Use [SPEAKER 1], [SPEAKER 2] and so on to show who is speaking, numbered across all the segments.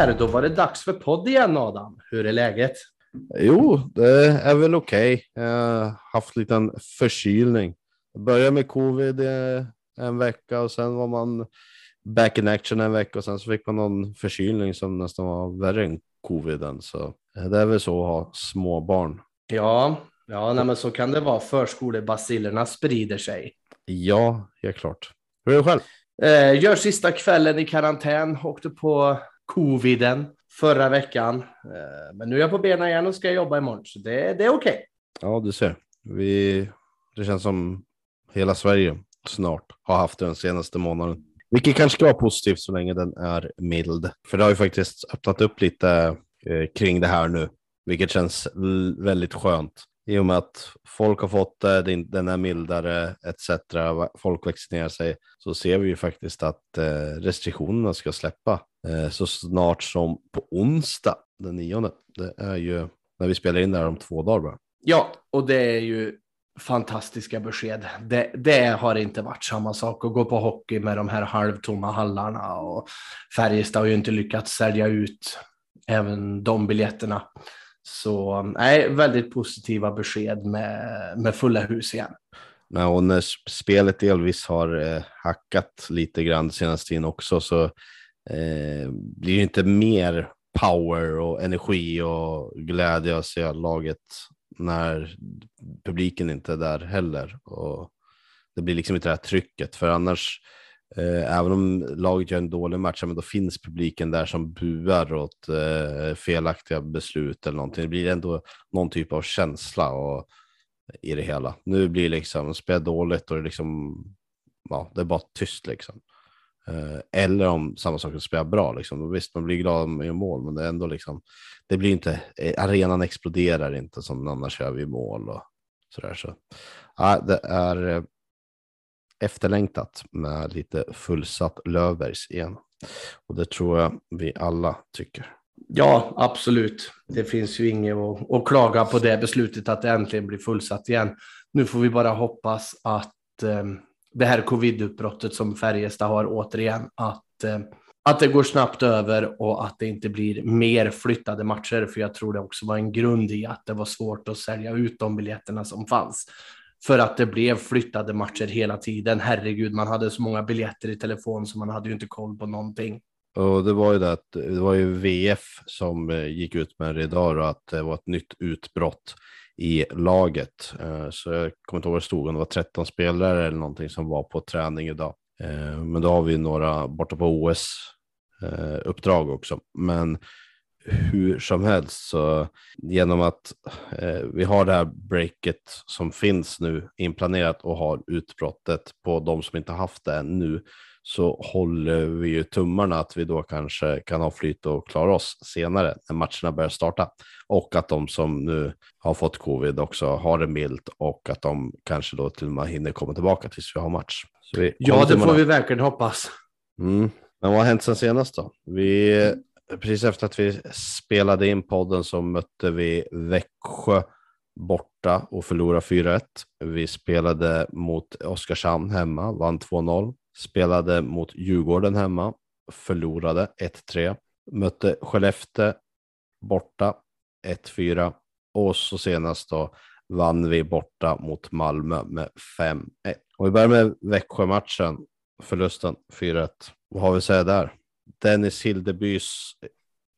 [SPEAKER 1] Där, då var det dags för podd igen Adam. Hur är läget?
[SPEAKER 2] Jo, det är väl okej. Okay. Jag har haft en liten förkylning. Jag började med covid en vecka och sen var man back in action en vecka och sen så fick man någon förkylning som nästan var värre än coviden. Så det är väl så att ha små barn.
[SPEAKER 1] Ja, ja nej, men så kan det vara. Förskolebacillerna sprider sig.
[SPEAKER 2] Ja, helt klart. Hur är det själv?
[SPEAKER 1] Eh, gör sista kvällen i karantän, åkte på coviden förra veckan. Eh, men nu är jag på benen igen och ska jobba imorgon, så det, det är okej. Okay.
[SPEAKER 2] Ja, du ser. Vi, det känns som hela Sverige snart har haft den senaste månaden. Vilket kanske ska vara positivt så länge den är mild. För det har ju faktiskt öppnat upp lite eh, kring det här nu, vilket känns väldigt skönt. I och med att folk har fått eh, det, den är mildare etc. Folk vaccinerar sig så ser vi ju faktiskt att restriktionerna ska släppa så snart som på onsdag den nionde. Det är ju när vi spelar in det här om två dagar bara.
[SPEAKER 1] Ja, och det är ju fantastiska besked. Det, det, har inte varit samma sak att gå på hockey med de här halvtomma hallarna och Färjestad har ju inte lyckats sälja ut även de biljetterna. Så nej, väldigt positiva besked med, med fulla hus igen.
[SPEAKER 2] Nej, och när spelet delvis har eh, hackat lite grann senaste tiden också så eh, blir det inte mer power och energi och glädje att se laget när publiken inte är där heller. Och det blir liksom inte det här trycket, för annars, eh, även om laget gör en dålig match, men då finns publiken där som buar åt eh, felaktiga beslut eller någonting. Det blir ändå någon typ av känsla och, i det hela. Nu blir det liksom, spel dåligt och det, liksom, ja, det är bara tyst liksom. Eh, eller om samma sak spelar bra. Liksom. Visst, man blir glad gör mål, men det är ändå liksom, det blir inte, eh, arenan exploderar inte som annars gör vi mål och sådär. Så, ja, det är eh, efterlängtat med lite fullsatt Löfbergs igen. Och det tror jag vi alla tycker.
[SPEAKER 1] Ja, absolut. Det finns ju inget att, att klaga på det beslutet att det äntligen blir fullsatt igen. Nu får vi bara hoppas att eh, det här covidutbrottet som Färjestad har återigen, att, eh, att det går snabbt över och att det inte blir mer flyttade matcher. För jag tror det också var en grund i att det var svårt att sälja ut de biljetterna som fanns. För att det blev flyttade matcher hela tiden. Herregud, man hade så många biljetter i telefon så man hade ju inte koll på någonting.
[SPEAKER 2] Och det var ju det att det var ju VF som eh, gick ut med det idag och att det var ett nytt utbrott i laget. Eh, så jag kommer inte ihåg vad det stod, om det var 13 spelare eller någonting som var på träning idag. Eh, men då har vi några borta på OS-uppdrag eh, också. Men hur som helst så genom att vi har det här breaket som finns nu inplanerat och har utbrottet på de som inte haft det nu så håller vi ju tummarna att vi då kanske kan ha flyt och klara oss senare när matcherna börjar starta. Och att de som nu har fått covid också har det milt och att de kanske då till och med hinner komma tillbaka tills vi har match.
[SPEAKER 1] Vi ja, det får vi verkligen hoppas.
[SPEAKER 2] Mm. Men vad har hänt sen senast då? Vi, precis efter att vi spelade in podden så mötte vi Växjö borta och förlorade 4-1. Vi spelade mot Oskarshamn hemma, vann 2-0 spelade mot Djurgården hemma, förlorade 1-3, mötte Skellefteå borta 1-4 och så senast då vann vi borta mot Malmö med 5-1. Och vi börjar med Växjö-matchen, förlusten 4-1. Vad har vi att säga där? Dennis Hildebys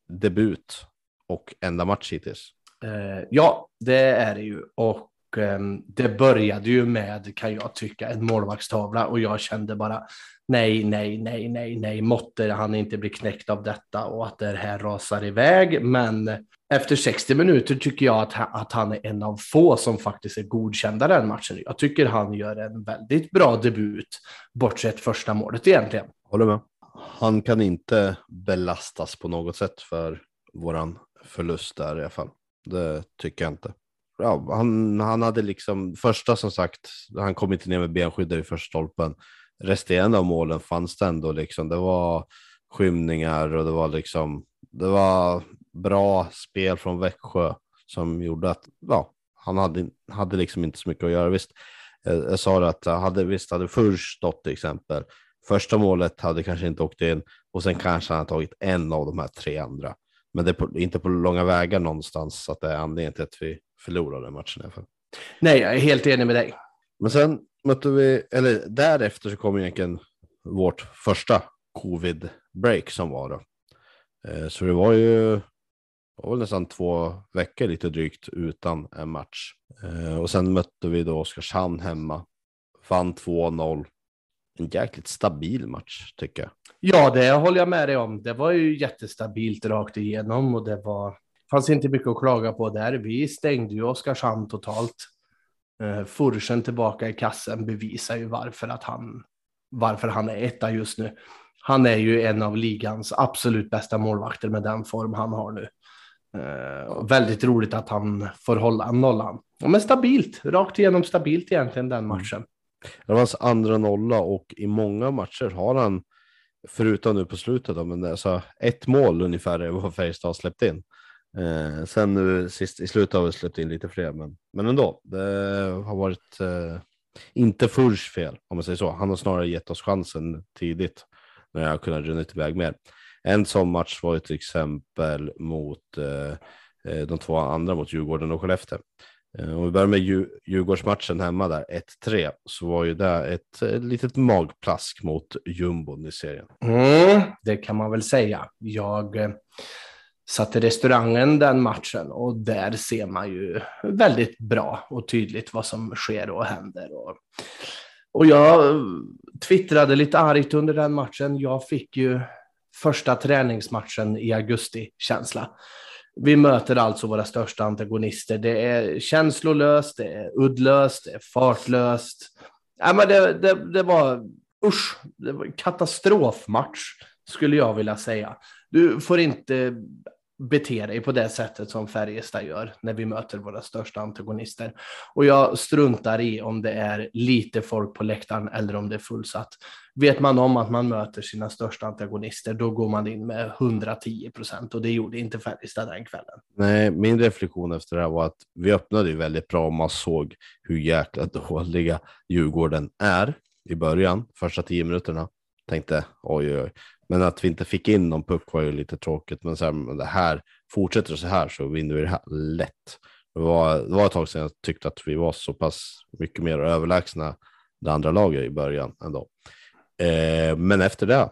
[SPEAKER 2] debut och enda match hittills.
[SPEAKER 1] Eh, ja, det är det ju. Och Ehm, det började ju med, kan jag tycka, en målvaktstavla och jag kände bara nej, nej, nej, nej, nej, måtte han inte bli knäckt av detta och att det här rasar iväg. Men efter 60 minuter tycker jag att, att han är en av få som faktiskt är godkända den matchen. Jag tycker han gör en väldigt bra debut, bortsett första målet egentligen.
[SPEAKER 2] Håller med. Han kan inte belastas på något sätt för våran förlust där i alla fall. Det tycker jag inte ja, han, han hade liksom första som sagt, han kom inte ner med benskydd i första stolpen. Resterande av målen fanns det ändå liksom. Det var skymningar och det var liksom, det var bra spel från Växjö som gjorde att, ja, han hade, hade liksom inte så mycket att göra. Visst, jag, jag sa det att hade, visst hade först stått till exempel, första målet hade kanske inte åkt in, och sen kanske han tagit en av de här tre andra. Men det är på, inte på långa vägar någonstans att det är anledningen till att vi förlorade matchen i alla fall.
[SPEAKER 1] Nej, jag är helt enig med dig.
[SPEAKER 2] Men sen mötte vi, eller därefter så kom egentligen vårt första covid-break som var då. Eh, så det var ju det var nästan två veckor lite drygt utan en match. Eh, och sen mötte vi då Oskarshamn hemma. Vann 2-0. En jäkligt stabil match tycker jag.
[SPEAKER 1] Ja, det håller jag med dig om. Det var ju jättestabilt rakt igenom och det var fanns inte mycket att klaga på där. Vi stängde ju Oskarshamn totalt. Eh, Fursen tillbaka i kassen bevisar ju varför att han varför han är etta just nu. Han är ju en av ligans absolut bästa målvakter med den form han har nu. Eh, väldigt roligt att han får hålla nollan. Ja, men stabilt, rakt igenom stabilt egentligen den mm. matchen.
[SPEAKER 2] Det var hans andra nolla och i många matcher har han, förutom nu på slutet, då, men alltså ett mål ungefär är vad Färjestad har släppt in. Eh, sen nu sist, i slutet har vi släppt in lite fler, men, men ändå. Det har varit eh, inte Furs fel, om man säger så. Han har snarare gett oss chansen tidigt när jag kunnat runnit iväg mer. En sån match var ju till exempel mot eh, eh de två andra mot Djurgården och Skellefteå. Eh, om vi börjar med Djurgårdsmatchen hemma där, 1-3, så var ju det ett, litet magplask mot jumbon i serien.
[SPEAKER 1] Mm, det kan man väl säga. Jag eh, satt i restaurangen den matchen och där ser man ju väldigt bra och tydligt vad som sker och händer. Och, och jag eh, twittrade lite argt under den matchen. Jag fick ju första träningsmatchen i augusti-känsla. Vi möter alltså våra största antagonister. Det är känslolöst, det är uddlöst, det är fartlöst. Ja, men det, det, det var usch, det var en katastrofmatch skulle jag vilja säga. Du får inte bete dig på det sättet som Färjestad gör när vi möter våra största antagonister. Och jag struntar i om det är lite folk på läktaren eller om det är fullsatt. Vet man om att man möter sina största antagonister, då går man in med 110 procent och det gjorde inte Färjestad den kvällen.
[SPEAKER 2] Nej, min reflektion efter det här var att vi öppnade ju väldigt bra och man såg hur jäkla dåliga Djurgården är i början, första tio minuterna. Tänkte oj, oj, men att vi inte fick in någon puck var ju lite tråkigt. Men så här, det här fortsätter så här så vinner vi det här lätt. Det var, det var ett tag sedan jag tyckte att vi var så pass mycket mer överlägsna det andra laget i början ändå. Eh, men efter det,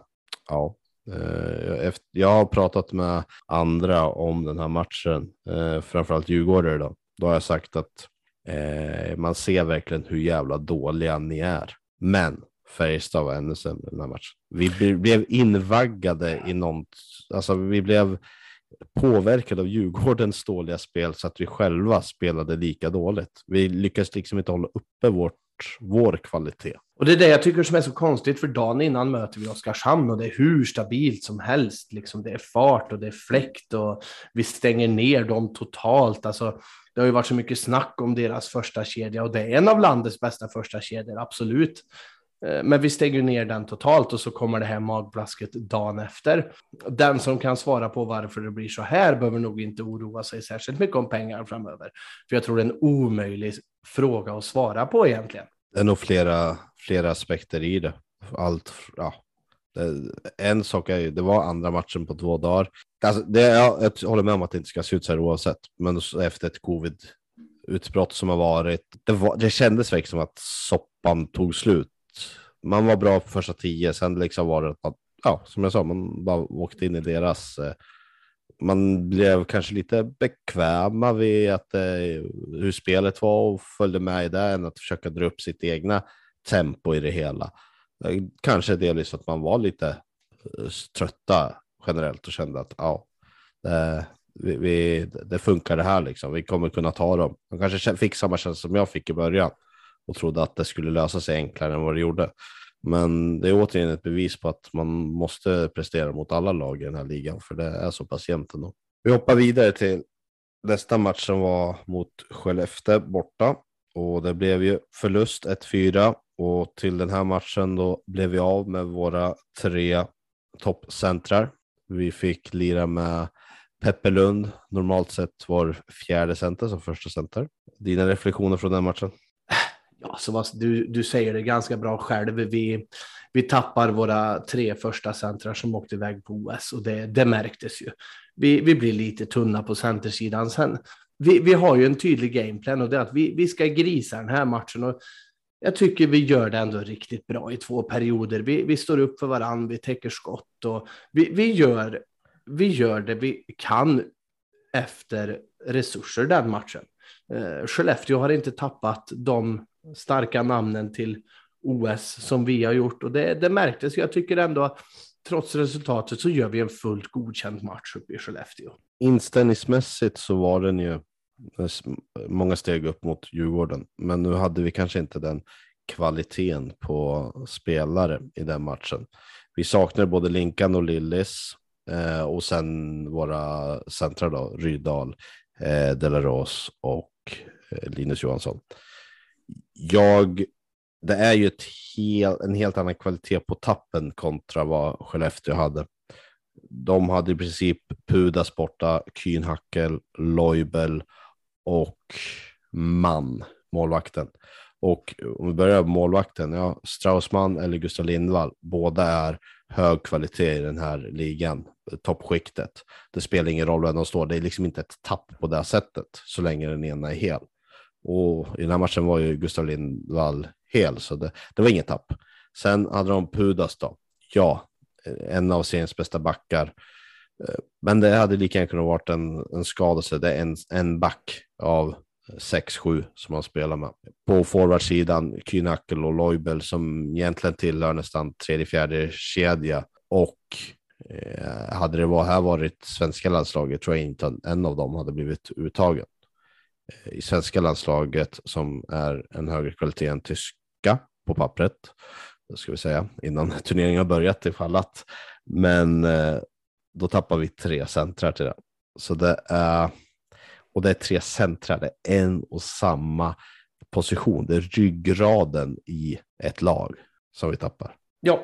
[SPEAKER 2] ja. Eh, efter, jag har pratat med andra om den här matchen, eh, framförallt Djurgårdare då. Då har jag sagt att eh, man ser verkligen hur jävla dåliga ni är. Men Färjestad var ännu sämre den här matchen. Vi blev invaggade i något, alltså vi blev påverkade av Djurgårdens dåliga spel så att vi själva spelade lika dåligt. Vi lyckades liksom inte hålla uppe vårt, vår kvalitet.
[SPEAKER 1] Och det är det jag tycker som är så konstigt, för dagen innan möter vi Oskarshamn och det är hur stabilt som helst. Liksom det är fart och det är fläkt och vi stänger ner dem totalt. Alltså, det har ju varit så mycket snack om deras första kedja och det är en av landets bästa första kedjor, absolut. Eh, men vi stänger ner den totalt och så kommer det här magblasket dagen efter. Den som kan svara på varför det blir så här behöver nog inte oroa sig särskilt mycket om pengar framöver. För jag tror det är en omöjlig fråga att svara på egentligen.
[SPEAKER 2] Det är nog flera, flera aspekter i det. Allt, ja. En sak är ju, det var andra matchen på två dagar. Alltså, det, jag, jag håller med om att det inte ska se ut så här oavsett, men efter ett covid utbrott som har varit. Det, var, det kändes verkligen som att soppan tog slut man var bra på första tio, sen liksom var det att, ja, som jag sa, man bara åkte in i deras. Eh, man blev kanske lite bekväma vid att, eh, hur spelet var och följde med i det än att försöka dra upp sitt egna tempo i det hela. Eh, kanske delvis att man var lite eh, trötta generellt och kände att ja, det, vi, vi, det funkar det här liksom. Vi kommer kunna ta dem. Man kanske fick samma känsla som jag fick i början och trodde att det skulle lösa sig enklare än vad det gjorde. Men det är återigen ett bevis på att man måste prestera mot alla lag i den här ligan, för det är så pass jämnt ändå. Vi hoppar vidare till nästa match som var mot Skellefteå borta och det blev ju förlust 1-4 och till den här matchen då blev vi av med våra tre toppcentrar. Vi fick lira med Peppe Lund, normalt sett var fjärde center som första center. Dina reflektioner från den matchen?
[SPEAKER 1] Ja, så vad, du, du säger det ganska bra själv. Vi, vi tappar våra tre första centrar som åkte iväg på OS och det, det märktes ju. Vi, vi blir lite tunna på centersidan. Sen, vi, vi har ju en tydlig gameplan och det är att vi, vi ska grisa den här matchen. Och jag tycker vi gör det ändå riktigt bra i två perioder. Vi, vi står upp för varandra, vi täcker skott och vi, vi, gör, vi gör det vi kan efter resurser den matchen. Eh, Skellefteå har inte tappat de starka namnen till OS som vi har gjort och det, det märktes. Jag tycker ändå att trots resultatet så gör vi en fullt godkänd match uppe i Skellefteå.
[SPEAKER 2] Inställningsmässigt så var den ju eh, många steg upp mot Djurgården, men nu hade vi kanske inte den kvaliteten på spelare i den matchen. Vi saknar både Linkan och Lillis eh, och sen våra centra då, Rydal, eh, Delaros och eh, Linus Johansson. Jag, det är ju ett hel, en helt annan kvalitet på tappen kontra vad Skellefteå hade. De hade i princip Pudas borta, Kühnhackel, Loibel och Mann, målvakten. Och om vi börjar med målvakten, ja, Straussman eller Gustav Lindvall, båda är hög kvalitet i den här ligan, toppskiktet. Det spelar ingen roll vem de står, det är liksom inte ett tapp på det sättet så länge den ena är hel. Och i den här matchen var ju Gustav Lindvall hel, så det, det var inget tapp. Sen hade de Pudas då, ja, en av seriens bästa backar. Eh, men det hade lika gärna kunnat varit en, en skadelse. Det är en, en back av 6-7 som han spelar med. På forwardsidan Kynackel och Loibel som egentligen tillhör nästan tredje, fjärde kedja. Och eh, hade det var, här varit svenska landslaget tror jag inte en av dem hade blivit uttagen. Eh, I svenska landslaget som är en högre kvalitet än tyska på pappret. Det ska vi säga innan turneringen har börjat ifall att. Men eh, då tappar vi tre centrar till det. Så det är, och det är tre centrar, det är en och samma position. Det är ryggraden i ett lag som vi tappar.
[SPEAKER 1] Ja,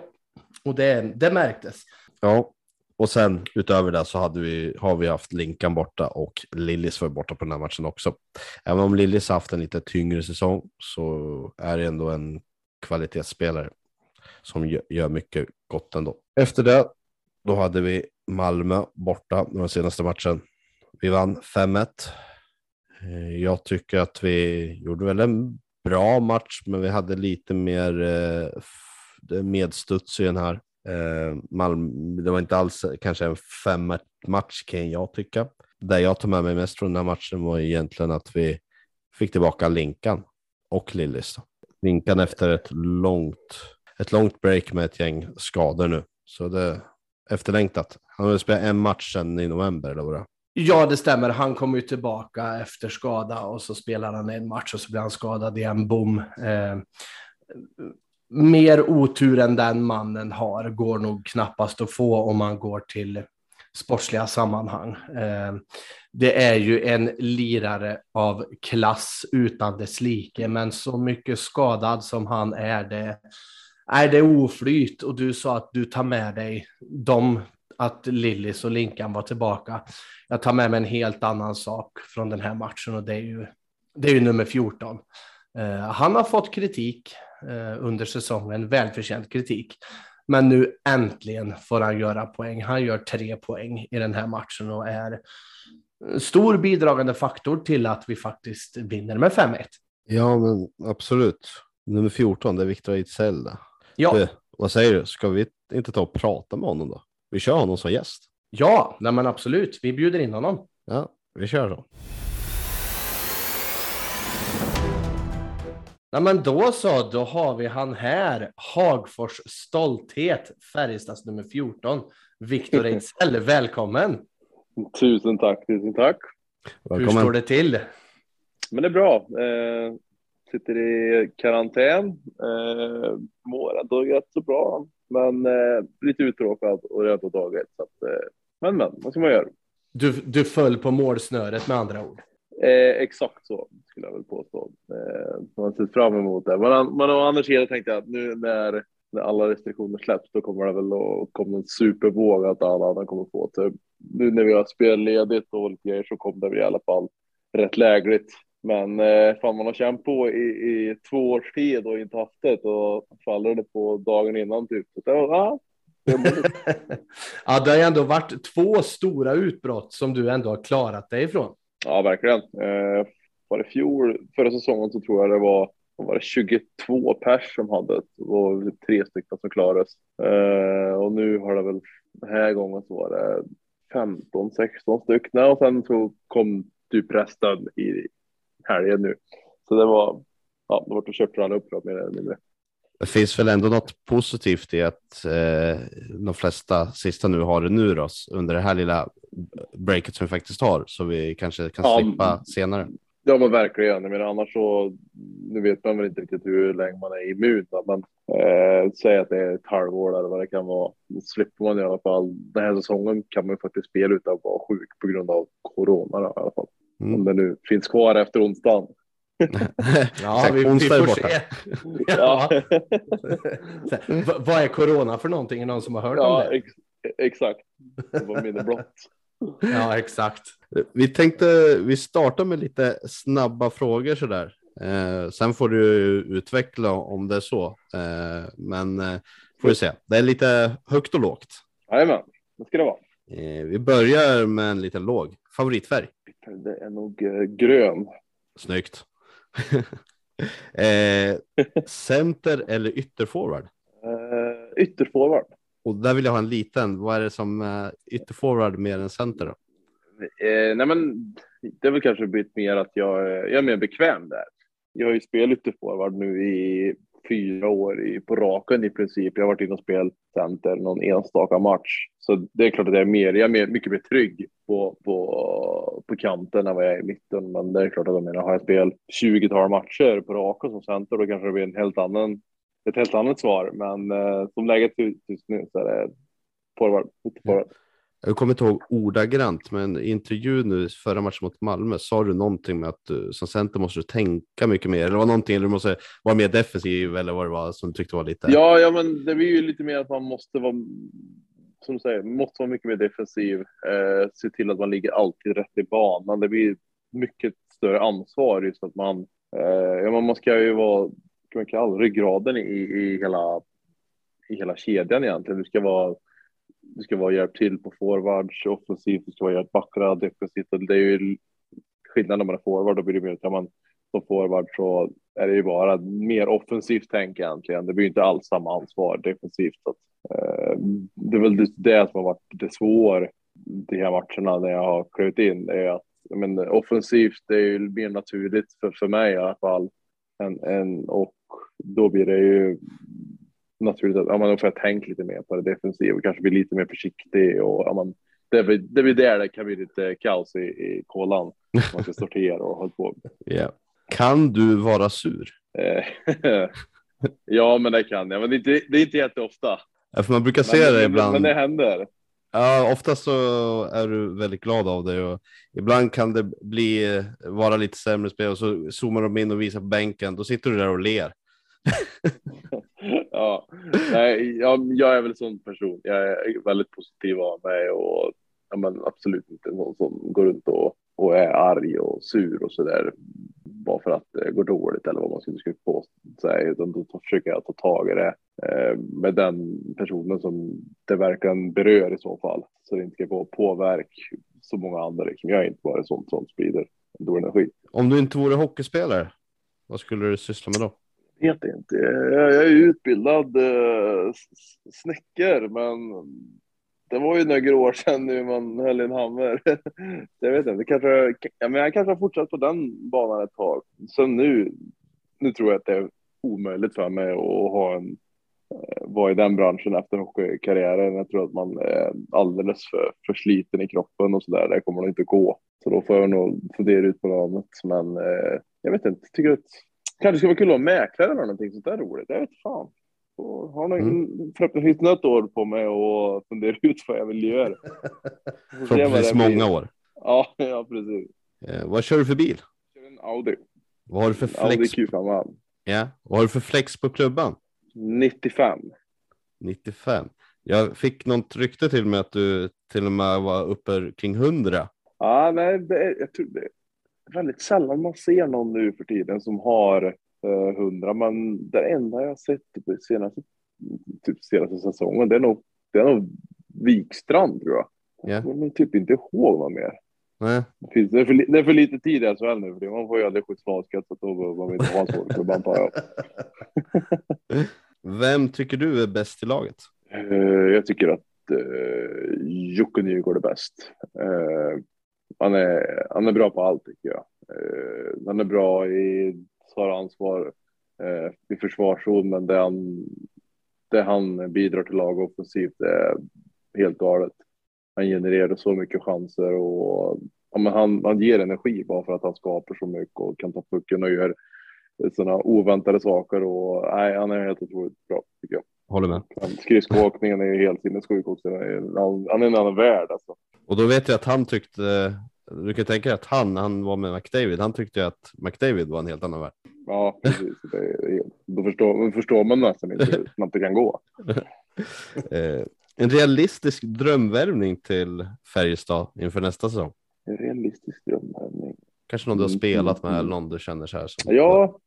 [SPEAKER 1] och det, det märktes.
[SPEAKER 2] Ja, och sen utöver det så hade vi, har vi haft Linkan borta och Lillis var borta på den här matchen också. Även om Lillis haft en lite tyngre säsong så är det ändå en kvalitetsspelare som gör mycket gott ändå. Efter det, då hade vi Malmö borta den senaste matchen. Vi vann 5-1. Eh, jag tycker att vi gjorde väl en bra match, men vi hade lite mer eh, medstuds i den här. Eh, Malmö, det var inte alls kanske en fem match kan jag tycka. Det jag tog med mig mest från den här matchen var egentligen att vi fick tillbaka Linkan och Lillis. Linkan efter ett långt, ett långt break med ett gäng skador nu. Så det, är efterlängtat. Han har spelat en match sedan i november. Eller vad
[SPEAKER 1] Ja, det stämmer. Han kom ju tillbaka efter skada och så spelar han en match och så blir han skadad igen. Boom. Eh, mer otur än den mannen har går nog knappast att få om man går till sportsliga sammanhang. Eh, det är ju en lirare av klass utan dess like, men så mycket skadad som han är, det, är det oflyt och du sa att du tar med dig dem, att Lillis och Linkan var tillbaka. Jag tar med mig en helt annan sak från den här matchen och det är ju, det är ju nummer 14. Eh, han har fått kritik under säsongen, välförtjänt kritik. Men nu äntligen får han göra poäng. Han gör tre poäng i den här matchen och är stor bidragande faktor till att vi faktiskt vinner med 5-1.
[SPEAKER 2] Ja, men absolut. Nummer 14, det är Viktor Ejdsell.
[SPEAKER 1] Ja.
[SPEAKER 2] Du, vad säger du? Ska vi inte ta och prata med honom då? Vi kör honom som gäst.
[SPEAKER 1] Ja, nej men absolut. Vi bjuder in honom.
[SPEAKER 2] Ja, vi kör då.
[SPEAKER 1] Nej, men då så, då har vi han här. Hagfors stolthet, Färjestads nummer 14. Viktor Ejdsell, välkommen.
[SPEAKER 3] Tusen tack, tusen tack.
[SPEAKER 1] Välkommen. Hur står det till?
[SPEAKER 3] Men det är bra. Eh, sitter i karantän. Eh, mår ändå rätt så bra, men eh, lite uttråkad och redan på dag ett. Så att, eh, men men, vad ska man göra?
[SPEAKER 1] Du, du föll på målsnöret med andra ord.
[SPEAKER 3] Eh, exakt så skulle jag väl påstå. Eh, man ser fram emot det. Men, men å andra sidan tänkte jag att nu när, när alla restriktioner släpps, då kommer det väl att komma en supervåg att alla andra kommer få. Typ. Nu när vi har spelledigt och lite grejer så kommer det väl i alla fall rätt lägligt Men eh, fan, man har känt på i, i två års tid och inte haft det och faller det på dagen innan typ. Så ah, ja, det har ju
[SPEAKER 1] ja, det har ändå varit två stora utbrott som du ändå har klarat dig ifrån
[SPEAKER 3] ja, verkligen. Eh, var det fjol, förra säsongen så tror jag det var, var det 22 pers som hade det. Var typ tre stycken som klarades. Eh, och nu har det väl, den här gången så var det 15, 16 stycken och sen så kom typ resten i helgen nu. Så det var, ja, det var att köpa alla uppdrag mer eller mindre.
[SPEAKER 2] Det finns väl ändå något positivt i att eh, de flesta sista nu har det nu då, under det här lilla breaket som vi faktiskt har, så vi kanske kan
[SPEAKER 3] Ja,
[SPEAKER 2] slippa senare.
[SPEAKER 3] Ja men verkligen. Jag menar annars så, nu vet man väl inte riktigt hur länge man är immun. Men eh, säg att det är ett halvår eller vad det kan vara. Då slipper man i alla fall. Den här säsongen kan man ju faktiskt spela utan att vara sjuk på grund av corona då, i alla fall.
[SPEAKER 2] Mm.
[SPEAKER 3] Om det nu finns kvar efter onsdagen.
[SPEAKER 1] Ja,
[SPEAKER 2] Exakt,
[SPEAKER 1] vi, vi
[SPEAKER 2] onsdag är
[SPEAKER 1] får
[SPEAKER 2] borta.
[SPEAKER 1] se. Ja. Så här, vad är corona för någonting? Är någon som har hört om
[SPEAKER 3] ja
[SPEAKER 1] det?
[SPEAKER 3] ex exakt. Det var mindre blott.
[SPEAKER 1] Ja, exakt.
[SPEAKER 2] Vi tänkte vi startar med lite snabba frågor sådär. Eh, sen får du utveckla om det är så. Eh, men eh, får vi se. Det är lite högt och lågt.
[SPEAKER 3] Jajamän, det ska det vara.
[SPEAKER 2] Eh, vi börjar med en liten låg. Favoritfärg?
[SPEAKER 3] Det är nog eh, grön.
[SPEAKER 2] Snyggt. eh, center eller ytterforward?
[SPEAKER 3] Eh, ytterforward.
[SPEAKER 2] Och där vill jag ha en liten. Vad är det som eh, ytterforward mer än center? Då?
[SPEAKER 3] Eh, nej men det är väl kanske blivit mer att jag, är- jag är mer bekväm där. Jag har ju spelat ytterforward nu i fyra år i, på raken i princip. Jag har varit inne och spelat center någon enstaka match. Så det är klart att jag är, mer, jag är mer, mycket mer trygg på, på, på kanten än vad jag är i mitten. Men det är klart att jag menar, har jag spelat 20-tal matcher på raken som center då kanske det blir en helt annan, ett helt annat svar. Men eh, som läget ser ut just nu så är det forward, ytterforward.
[SPEAKER 2] Jag kommer inte ihåg ordagrant, men i intervjun nu förra matchen mot Malmö sa du någonting med att du, som center måste du tänka mycket mer. Eller var någonting, eller du måste vara mer defensiv eller vad det var som du tyckte var lite.
[SPEAKER 3] Ja, ja, men det blir ju lite mer att man måste vara, som du säger, måste vara mycket mer defensiv. Eh, se till att man ligger alltid rätt i banan. Det blir mycket större ansvar just att man, eh, ja, man ska ju vara, man kalla ryggraden i, i hela, i hela kedjan egentligen. Du ska vara, du ska vara hjälp till på forwards offensivt, du ska vara hjälp backra defensivt. Och Det är ju skillnad när man är forward, då blir det mer att man som forward så är det ju bara mer offensivt tänk egentligen. Det blir ju inte alls samma ansvar defensivt. Så att, eh, det är väl det- det som har varit det svåra de här matcherna när jag har klivit in. Är att men, offensivt det är ju mer naturligt för, för mig i alla fall. Än, en och då blir det ju naturligt att ja, då får tänka lite mer på det defensiva och kanske bli lite mer försiktig. Och, ja, men, det, blir, det blir där det kan bli lite kaos i, i kolan. Man ska sortera och hålla på.
[SPEAKER 2] Ja. Kan du vara sur?
[SPEAKER 3] Eh, ja, men det kan jag. Men det är inte, det är inte jätteofta.
[SPEAKER 2] Ja, för man brukar se
[SPEAKER 3] men,
[SPEAKER 2] det ibland.
[SPEAKER 3] Men det händer.
[SPEAKER 2] Ja, oftast så är du väldigt glad av det och ibland kan det bli vara lite sämre spel och så zoomar de in och visar på bänken. Då sitter du där och ler.
[SPEAKER 3] ja, nej, jag, jag är väl en sån person. Jag är väldigt positiv av mig och ja, men absolut inte någon som går runt och, och är arg och sur och så där bara för att det går dåligt eller vad man skulle på säga. Utan då försöker jag ta tag i det eh, med den personen som det verkligen berör i så fall. Så det inte ska gå påverka så många andra. Liksom. Jag är inte bara sånt som sprider dålig energi.
[SPEAKER 2] Om du inte vore hockeyspelare, vad skulle du syssla med då?
[SPEAKER 3] vet inte. Jag jag är utbildad eh, s- snickare, men det var ju några år sedan nu man höll i en hammer. Jag vet inte, kanske, ja, men jag kanske har fortsatt på den banan ett tag. Så nu, nu tror jag att det är omöjligt för mig att ha en, eh, vara i den branschen efter hockeykarriären. Jag tror att man är alldeles för, för sliten i kroppen och sådär. Det kommer nog inte gå. Så då får jag nog fundera ut på något annat. Men eh, jag vet inte, tycker att kanske skulle vara kul att vara mäklare eller någonting sånt där roligt. Jag vet fan. Och har nog
[SPEAKER 2] Mm.
[SPEAKER 3] förhoppningsvis något år på mig och fundera ut vad jag vill göra.
[SPEAKER 2] Förhoppningsvis många år.
[SPEAKER 3] Ja, ja precis.
[SPEAKER 2] Eh, vad kör du för bil?
[SPEAKER 3] Jag kör En Audi.
[SPEAKER 2] Vad har du för
[SPEAKER 3] Audi
[SPEAKER 2] flex?
[SPEAKER 3] Q5.
[SPEAKER 2] Ja. Vad har du för flex på klubban?
[SPEAKER 3] 95.
[SPEAKER 2] 95. Jag fick något rykte till mig att du till och med var uppe kring 100.
[SPEAKER 3] Ja, nej, det är, jag tror det. väldigt sällan man ser någon nu för tiden som har 100, men det enda jag sett typ senaste, typ senaste säsongen, det är nog, det är nog Wikstrand tror jag.
[SPEAKER 2] Ja.
[SPEAKER 3] Jag kommer typ inte ihåg vad mer.
[SPEAKER 2] Nej.
[SPEAKER 3] Det, finns, det, är för, det är för lite tid i SHL nu, för man får ju aldrig skjuts så då behöver man inte ha en sån klubb antar jag.
[SPEAKER 2] Vem tycker du är bäst i laget?
[SPEAKER 3] Eh, jag tycker att uh, Jocke Nygård är bäst. Eh, han, är, han är bra på allt tycker jag. Eh, han är bra i tar ansvar eh, i försvarszon, men det han, det han bidrar till lag offensivt är helt galet. Han genererar så mycket chanser och ja, men han, han ger energi bara för att han skapar så mycket och kan ta pucken och gör sådana oväntade saker. Och, nej, han är helt otroligt bra tycker jag.
[SPEAKER 2] Håller med.
[SPEAKER 3] Skridskoåkningen är ju helt sinnessjuk också. Han är, han är en annan värld alltså.
[SPEAKER 2] Och då vet jag att han tyckte, du kan tänka dig att han, han var med McDavid, han tyckte att McDavid var en helt annan värld.
[SPEAKER 3] Ja, precis. Det är, helt- då förstår, förstår man nästan inte hur snabbt det kan gå.
[SPEAKER 2] Eh, en realistisk drömvärvning till Färjestad inför nästa säsong.
[SPEAKER 3] En realistisk drömvärvning.
[SPEAKER 2] Kanske någon du har
[SPEAKER 3] Mm,
[SPEAKER 2] spelat med eller någon du känner så här. Som,
[SPEAKER 3] Ja,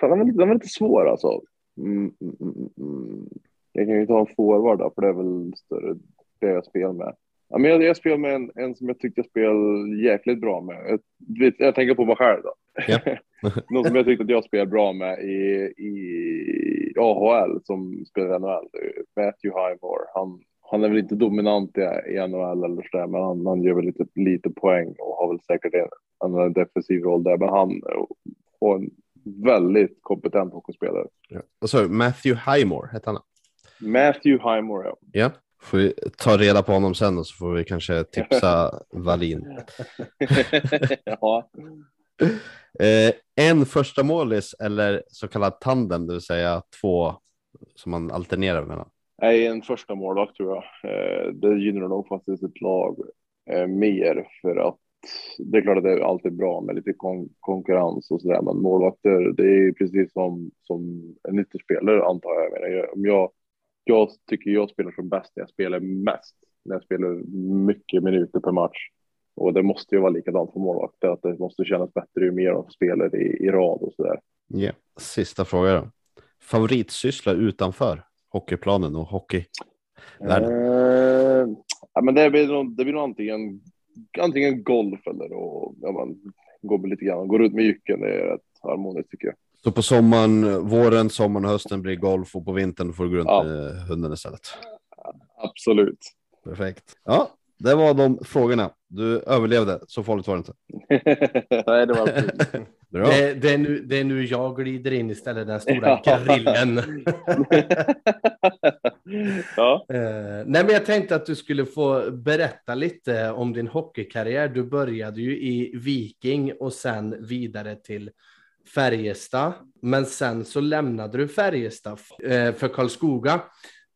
[SPEAKER 3] fan, den, var lite, den var lite svår alltså. Mm, mm, mm, mm. Jag kan ju ta en forward då, för det är väl större det jag spelar med. Ja, men jag, jag spelar med en, en som jag tyckte jag spelade jäkligt bra med. Jag, jag tänker på mig själv då.
[SPEAKER 2] Ja.
[SPEAKER 3] Någon som jag tyckte att jag spelade bra med i, i AHL som spelar i NHL. Matthew Highmore. Han, han är väl inte dominant i, i NHL eller sådär, men han, han gör väl lite, lite poäng och har väl säkert en, en defensiv roll där. Men han har en väldigt kompetent hockeyspelare.
[SPEAKER 2] Ja. Och så Matthew Highmore hette han.
[SPEAKER 3] Matthew Highmore, ja.
[SPEAKER 2] Ja, får vi ta reda på honom sen och så får vi kanske tipsa Wallin.
[SPEAKER 3] ja.
[SPEAKER 2] Eh, en första målis eller så kallad tandem, det vill säga två som man alternerar mellan.
[SPEAKER 3] Nej, en första målvakt tror jag. Eh, det gynnar nog faktiskt ett lag eh, mer för att det är klart att det är alltid bra med lite kon konkurrens och sådär, men målvakter, det är precis som, som en ytterspelare antar jag. jag, menar, jag, om jag, jag tycker jag spelar som bäst när jag spelar mest, när jag spelar mycket minuter per match. Och det måste ju vara likadant för målvakter, att det måste kännas bättre ju mer de spelar i, i rad och sådär.
[SPEAKER 2] Ja. Sista fråga då. Favoritsyssla utanför hockeyplanen och hockey? Världen.
[SPEAKER 3] Eh, ja, men det blir nog, det blir nog antingen, antingen golf eller och, ja, man går lite grann, går ut med jycken. Det är rätt harmoniskt tycker jag.
[SPEAKER 2] Så på sommaren, våren, sommaren och hösten blir golf och på vintern får du gå runt
[SPEAKER 3] Ja.
[SPEAKER 2] med hunden istället.
[SPEAKER 3] Absolut.
[SPEAKER 2] Perfekt. Ja, det var de frågorna. Du överlevde, så farligt var det inte.
[SPEAKER 3] Nej, det var.
[SPEAKER 2] Bra.
[SPEAKER 1] Det, det, är nu, det är nu jag glider in istället, den stora grillen.
[SPEAKER 3] ja.
[SPEAKER 1] Eh, nej, men jag tänkte att du skulle få berätta lite om din hockeykarriär. Du började ju i Viking och sen vidare till Färjestad. Men sen så lämnade du Färjestad eh, för Karlskoga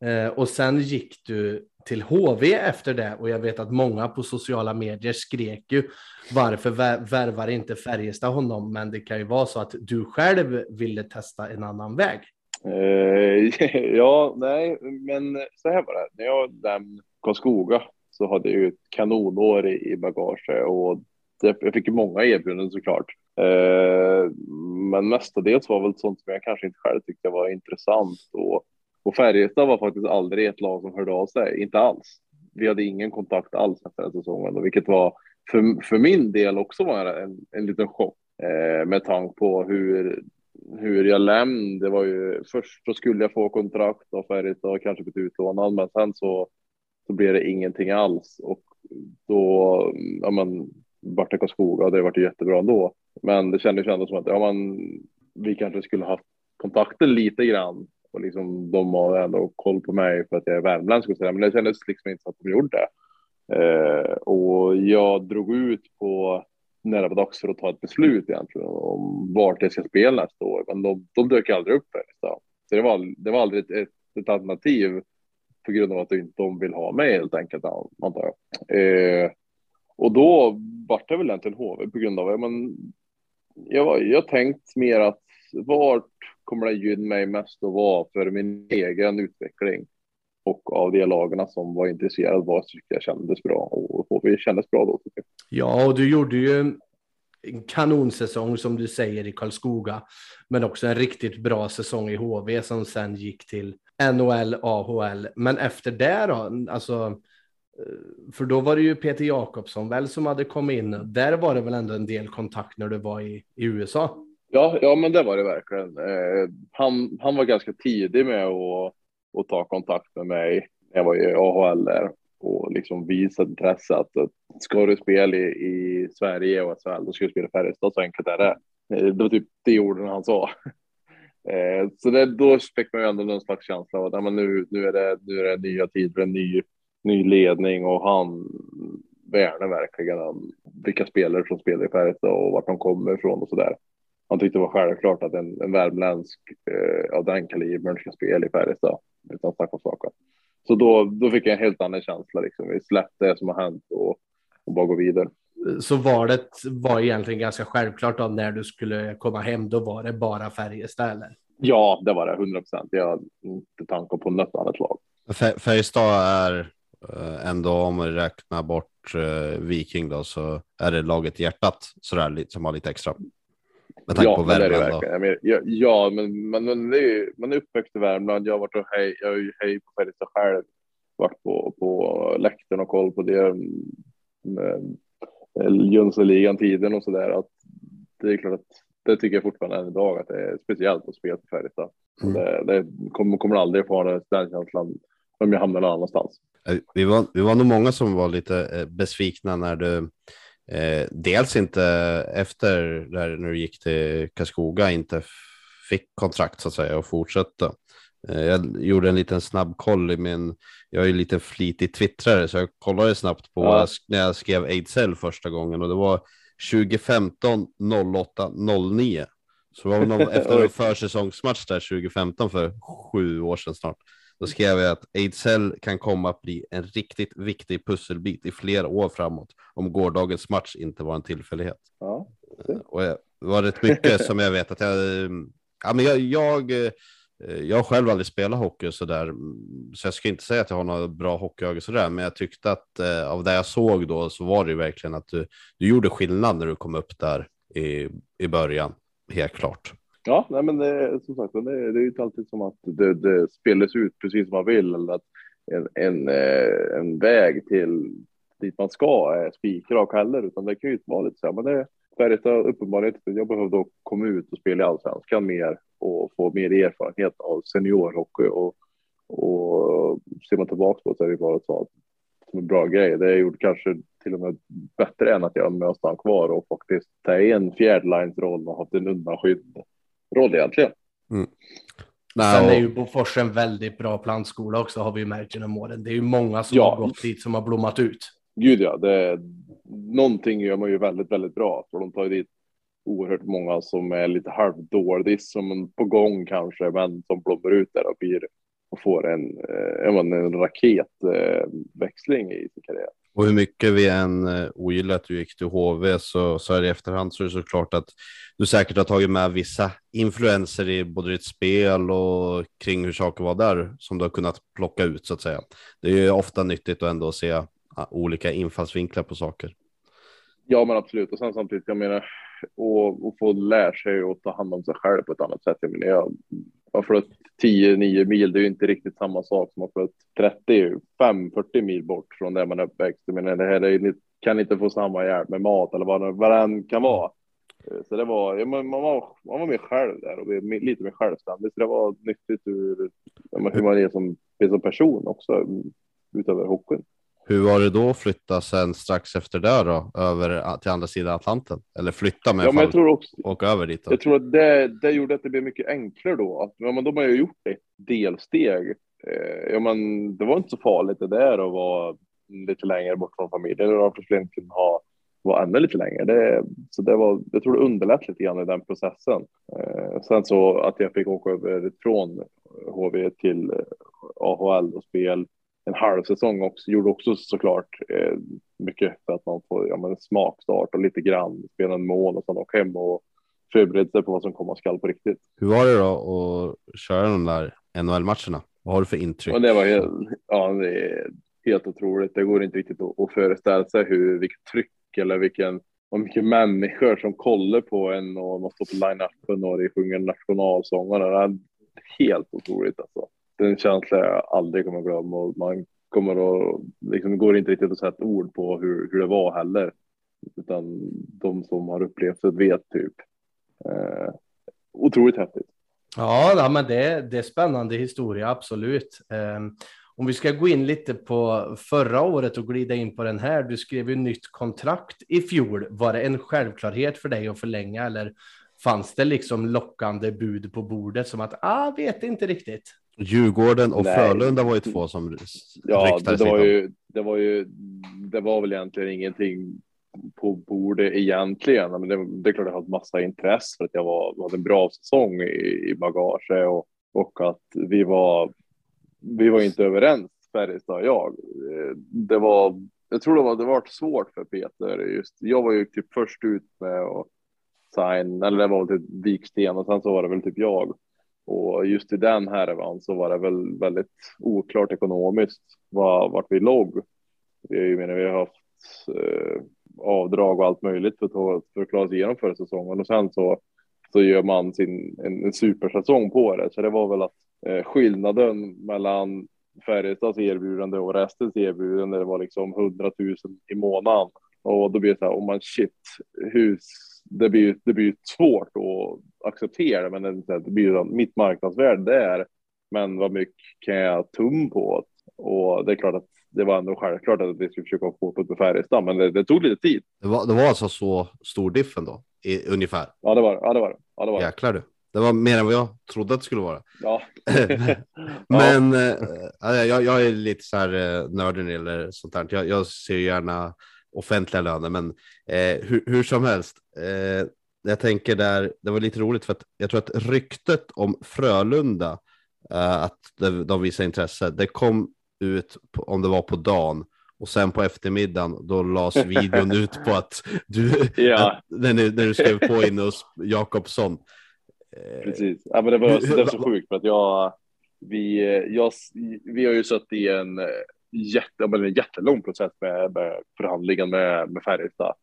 [SPEAKER 1] eh, och sen gick du till HV efter det. Och jag vet att många på sociala medier skrek ju varför värvar inte Färjestad honom? Men det kan ju vara så att du själv ville testa en annan väg.
[SPEAKER 3] Eh, ja, nej, men så här var det. När jag lämnade Karlskoga så hade jag ju ett kanonår i, bagage och jag fick ju många erbjudanden såklart. Eh, men mestadels var väl sånt som jag kanske inte själv tyckte var intressant och, och Färjestad var faktiskt aldrig ett lag som hörde av sig, inte alls. Vi hade ingen kontakt alls efter den säsongen, vilket var för, för min del också var en, en liten chock eh, med tanke på hur hur jag lämnade. Det var ju först så skulle jag få kontrakt av Färjestad och kanske blivit utlånad, men sen så, så blev det ingenting alls och då, ja men, vart det Karlskoga och det vart jättebra ändå. Men det kändes ju ändå som att, ja man, vi kanske skulle haft kontakten lite grann och liksom de har ändå koll på mig för att jag är värmländsk och sådär, men det kändes liksom inte så att de gjorde det. Eh, och jag drog ut på när det var dags för att ta ett beslut egentligen om vart jag ska spela nästa år. Men de, de dök aldrig upp här. Så så det var, det var aldrig ett, ett, ett alternativ på grund av att de inte vill ha mig helt enkelt, antar jag. Eh, och då vart det väl egentligen HV på grund av, men jag, har jag tänkt mer att vart kommer det gynna mig mest att vara för min egen utveckling och av de lagarna som var intresserade vad tyckte jag kändes bra och det kändes bra då. Tycker jag.
[SPEAKER 1] Ja, och du gjorde ju en kanonsäsong som du säger i Karlskoga, men också en riktigt bra säsong i HV som sen gick till NHL, AHL. Men efter det då, alltså, Eh, för då var det ju Peter Jakobsson väl som hade kommit in. Där var det väl ändå en del kontakt när du var i, i USA?
[SPEAKER 3] Ja, ja, men det var det verkligen. Eh, han, han var ganska tidig med att, att ta kontakt med mig när jag var i AHL där och liksom visa intresse att, att ska du spela i, i Sverige och SHL, då ska du spela i Färjestad. Så enkelt är det. Eh, det var typ det orden han sa. Eh, så det, då fick man ju ändå någon slags känsla av att nu, nu, är det, nu är det nya tider, en ny, ny ledning och han värnar verkligen om vilka spelare som spelar i Färjestad och vart de kommer ifrån och så där. Han tyckte det var självklart att en, en värmländsk eh, av den kalibern ska spela i Färjestad utan snack om saker. Så då, då fick jag en helt annan känsla. Liksom. Vi släppte det som har hänt och, och bara gå vidare.
[SPEAKER 1] Så valet var egentligen ganska självklart då när du skulle komma hem. Då var det bara Färjestad eller?
[SPEAKER 3] Ja, det var det 100 procent. Jag hade inte tankar på något annat lag.
[SPEAKER 2] Färjestad är ändå om man räknar bort uh, Viking då så är det laget hjärtat så där som har lite extra.
[SPEAKER 3] Med tanke ja, på Värmland. Det det ja, ja, men man, man, är, man är uppväxt i Värmland. Jag har varit och hej, jag ju hej på Färjestad själv. Varit på, på läktaren och koll på det. Jönssonligan tiden och så där. Att det är klart att det tycker jag fortfarande än idag att det är speciellt att spela för Färjestad. Mm. Det, det kommer, kommer aldrig få den känslan om jag hamnar någon annanstans.
[SPEAKER 2] Eh, vi var, vi var nog många som var lite eh, besvikna när du eh, dels inte efter där när du gick till Karlskoga inte fick kontrakt så att säga och fortsätta. Eh, jag gjorde en liten snabb koll i min, jag är ju lite flitig twittrare så jag kollade snabbt på ja. när jag skrev Ejdsell första gången och det var 2015 08 09. Så det var någon, efter en försäsongsmatch där 2015 för sju år sedan snart. Då skrev jag att Ejdsell kan komma att bli en riktigt viktig pusselbit i flera år framåt om gårdagens match inte var en tillfällighet. Ja, och det var rätt mycket som jag vet att jag, ja men jag, jag, jag har själv aldrig spelat hockey så där, så jag ska inte säga att jag har några bra hockeyögon så där, men jag tyckte att eh, av det jag såg då så var det ju verkligen att du, du gjorde skillnad när du kom upp där i, i början, helt klart.
[SPEAKER 3] Ja, nej, men det, som sagt, det, det är ju inte alltid som att det, det spelas ut precis som man vill eller att en, en, eh, en väg till dit man ska är spikrak heller, utan det kan ju vara lite så här, men det Färjestad uppenbarligen, jag behövde komma ut och spela i allsvenskan mer och få mer erfarenhet av seniorhockey och, och ser man tillbaka på det så är det bara så som en bra grej. Det är gjort kanske till och med bättre än att jag möts att kvar och faktiskt ta en fjärdelinesroll och haft en undanskydd roll egentligen. Mm.
[SPEAKER 1] Sen är ju Bofors en väldigt bra plantskola också har vi märkt genom åren. Det är ju många som ja. har gått dit som har blommat ut.
[SPEAKER 3] Gud ja, det, någonting gör man ju väldigt, väldigt bra. För de tar ju dit oerhört många som är lite halvdårdis som på gång kanske, men som blommar ut där och blir och får en, eh, en raketväxling i sin karriär.
[SPEAKER 2] Och hur mycket vi än eh, ogillar att du gick till HV så, så är det i efterhand så är det såklart att du säkert har tagit med vissa influenser i både ditt spel och kring hur saker var där som du har kunnat plocka ut så att säga. Det är ju ofta nyttigt att ändå se ah, olika infallsvinklar på saker.
[SPEAKER 3] Ja, men absolut. Och sen samtidigt, jag menar, och, och få lära sig att ta hand om sig själv på ett annat sätt. Jag menar, jag har flött 10-9 mil, det är ju inte riktigt samma sak som att flött 35-40 mil bort från där man är uppväxt. Jag menar, det här är, kan inte få samma hjälp med mat eller vad, vad det än kan vara. Eh, så det var, ja, man, var, man var mer själv där och lite mer självständig. Så det var nyttigt ur hur man är som, är som person också utöver hockeyn.
[SPEAKER 2] Hur var det då att flytta sen strax efter det då över till andra sidan Atlanten? Eller flytta med
[SPEAKER 3] ja, men jag tror också,
[SPEAKER 2] och över dit? Då.
[SPEAKER 3] Jag tror att det, det gjorde att det blev mycket enklare då. Att, ja, men de har ju gjort ett delsteg. Eh, ja, men det var inte så farligt det där att vara lite längre bort från familjen. Varför skulle inte kunna ha vara ännu lite längre. Det, så det var, jag tror det underlättade lite grann i den processen. Eh, sen så att jag fick åka över från HV till AHL och spel en halv säsong också, gjorde också såklart eh, mycket för att man får ja, men smakstart och lite grann spela en mål och sen åka hem och förbereda sig på vad som komma skall på riktigt.
[SPEAKER 2] Hur var det då att köra de där NHL-matcherna? Vad har du för intryck?
[SPEAKER 3] Och det var helt, ja, det är helt otroligt. Det går inte riktigt att, att föreställa sig hur, vilket tryck eller vilken och mycket människor som kollar på en och man står på line-upen och de sjunger nationalsångerna. Det är helt otroligt alltså. En känsla jag aldrig kommer glömma och man kommer att, liksom går inte riktigt att sätta ord på hur, hur det var heller. Utan de som har upplevt det vet typ. Eh, otroligt häftigt.
[SPEAKER 1] Ja, men det, det är spännande historia, absolut. Eh, om vi ska gå in lite på förra året och glida in på den här. Du skrev ju nytt kontrakt i fjol. Var det en självklarhet för dig att förlänga eller fanns det liksom lockande bud på bordet som att, ah, vet inte riktigt?
[SPEAKER 2] Djurgården och Nej. Frölunda var ju två som
[SPEAKER 3] Ja, det, var ju, det var ju, det var väl egentligen ingenting på bordet egentligen. Men det, det är klart jag har massa intresse för att jag var, hade en bra säsong i, i bagage och, och att vi var, vi var inte överens, Färjestad och jag. Det var, jag tror det var, det var svårt för Peter just. Jag var ju typ först ut med att sign, eller det var typ Viksten och sen så var det väl typ jag. Och just i den härvan så var det väl väldigt oklart ekonomiskt var, vart vi låg. Jag menar, vi har haft eh, avdrag och allt möjligt för att, för att klara sig igenom förra säsongen och sen så, så gör man sin, en, en supersäsong på det. Så det var väl att eh, skillnaden mellan Färjestads erbjudande och restens erbjudande det var liksom 100 000 i månaden. Och då blir det så här, om man shit, hus, det blir, det blir svårt att acceptera, men det, det blir mitt marknadsvärde där. Men vad mycket kan jag tum på? Och det är klart att det var ändå självklart att vi skulle försöka få upp med Färjestad, men det, det, tog lite tid.
[SPEAKER 2] Det var, det var alltså så stor diffen då, i, ungefär?
[SPEAKER 3] Ja, det var ja, det. Var, ja, det var.
[SPEAKER 2] Jäklar du. Det var mer än vad jag trodde att det skulle vara.
[SPEAKER 3] Ja.
[SPEAKER 2] men ja. äh, jag, jag, är lite så här äh, nördig eller sånt där. Jag, jag ser gärna offentliga löner, men eh, hur, hur, som helst. Eh, jag tänker där, det var lite roligt för att jag tror att ryktet om Frölunda, eh, att de, de visar intresse, det kom ut på, om det var på dagen och sen på eftermiddagen då lades videon ut på att du, ja. att, när, när du skrev på in hos Jakobsson.
[SPEAKER 3] Eh, Precis, ja, men det var, det var så sjukt för att jag, vi, jag, vi har ju suttit i en jätte, en jättelång process med, med förhandlingen med, med Färjestad.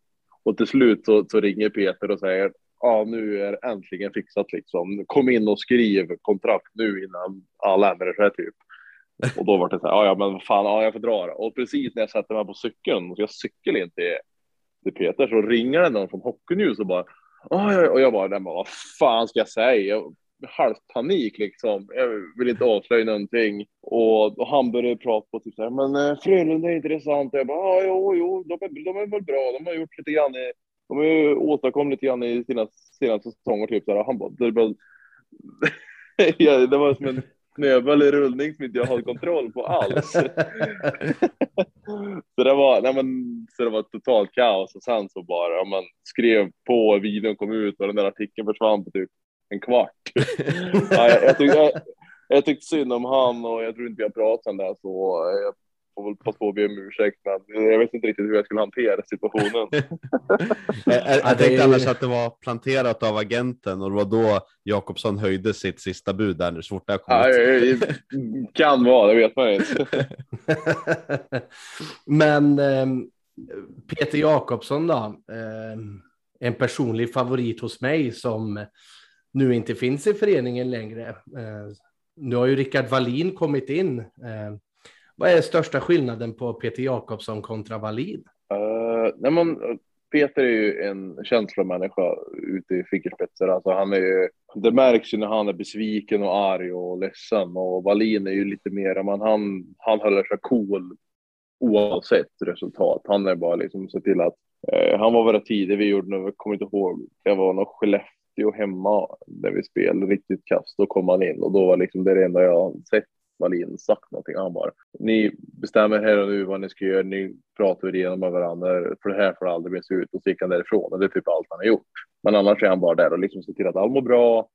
[SPEAKER 3] Och till slut så, så ringer Peter och säger ja, nu är det äntligen fixat liksom. Kom in och skriv kontrakt nu innan alla ändrar sig typ. Och då var det så här, ja, ja men fan, ja, jag får dra det. Och precis när jag sätter mig på cykeln, och jag cykel in till, till Peter, så ringer det någon från Hockey News och bara, ja, och jag bara, vad fan ska jag säga? Halvt panik liksom. Jag vill inte avslöja någonting. Och, och han började prata på typ så här, men eh, Frölunda är intressant. Och jag bara, ah, jo, jo, de är, de är väl bra. De har gjort lite grann i, de har ju åstadkommit lite grann i sina senaste säsonger typ så här. Han bara, det, bara ja, det var som en snöboll i rullning som inte jag hade kontroll på alls. så det var, nej men, så det var totalt kaos och sen så bara, man skrev på, videon kom ut och den där artikeln försvann på typ en kvart. ja, jag, jag, tyckte, jag, jag tyckte synd om han och jag tror inte vi har pratat sen där så jag får väl passa på att be om ursäkt men jag vet inte riktigt hur jag skulle hantera situationen.
[SPEAKER 2] jag, jag tänkte annars att det var planterat av agenten och det var då Jakobsson höjde sitt sista bud där så fort det kom
[SPEAKER 3] ja, Kan vara, det vet man inte.
[SPEAKER 1] men eh, Peter Jakobsson då? Eh, en personlig favorit hos mig som nu inte finns i föreningen längre. Eh, nu har ju Rickard Wallin kommit in. Eh, vad är största skillnaden på Peter Jakobsson kontra Wallin?
[SPEAKER 3] Uh, nej men, Peter är ju en känslomänniska ute i fingerspetsar. Alltså han är ju, det märks ju när han är besviken och arg och ledsen. Och Wallin är ju lite mer, men han, han håller sig cool oavsett resultat. Han är bara liksom se till att eh, han var väldigt tidig. Vi gjorde, jag kommer inte ihåg, det var nog Skellefteå Skellefteå hemma där vi spelade riktigt kast. Då kom han in och då var liksom det, det enda jag sett Wallin sagt någonting. Han bara, ni bestämmer här och nu vad ni ska göra. Ni pratar igenom med varandra. För det här får aldrig bli ut. Och så gick han därifrån och det är typ allt han har gjort. Men annars är han bara där och liksom ser till att allt mår bra.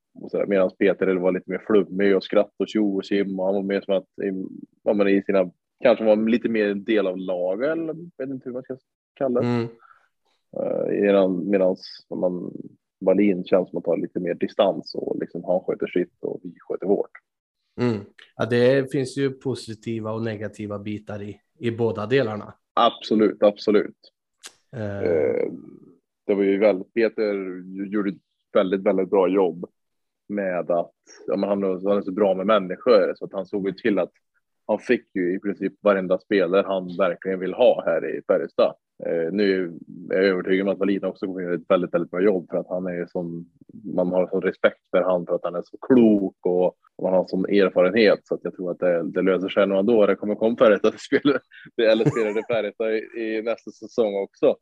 [SPEAKER 3] Medan Peter var lite mer flummig och skratt och tjo och. Och han var mer som att, ja, men i sina, kanske var lite mer en del av laget eller vet inte hur man ska kalla det. Mm. Uh, Medan man Wallin känns som att ha lite mer distans och liksom han sköter sitt och vi sköter vårt.
[SPEAKER 1] Mm. Ja, det finns ju positiva och negativa bitar i, i båda delarna.
[SPEAKER 3] Absolut, absolut. Uh. det var ju väldigt, Peter gjorde ett väldigt, väldigt bra jobb med att ja, men han, han är så bra med människor så att han såg ju till att han fick ju i princip varenda spelare han verkligen vill ha här i Färjestad. Eh, nu är jag övertygad om att Wallin också kommer göra ett väldigt, väldigt bra jobb för att han är som man har så respekt för han för att han är så klok och, man har sån erfarenhet så att jag tror att det, det löser sig några då. Det kommer komma Färjestad spelare eller spelare Färjestad i, i nästa säsong också.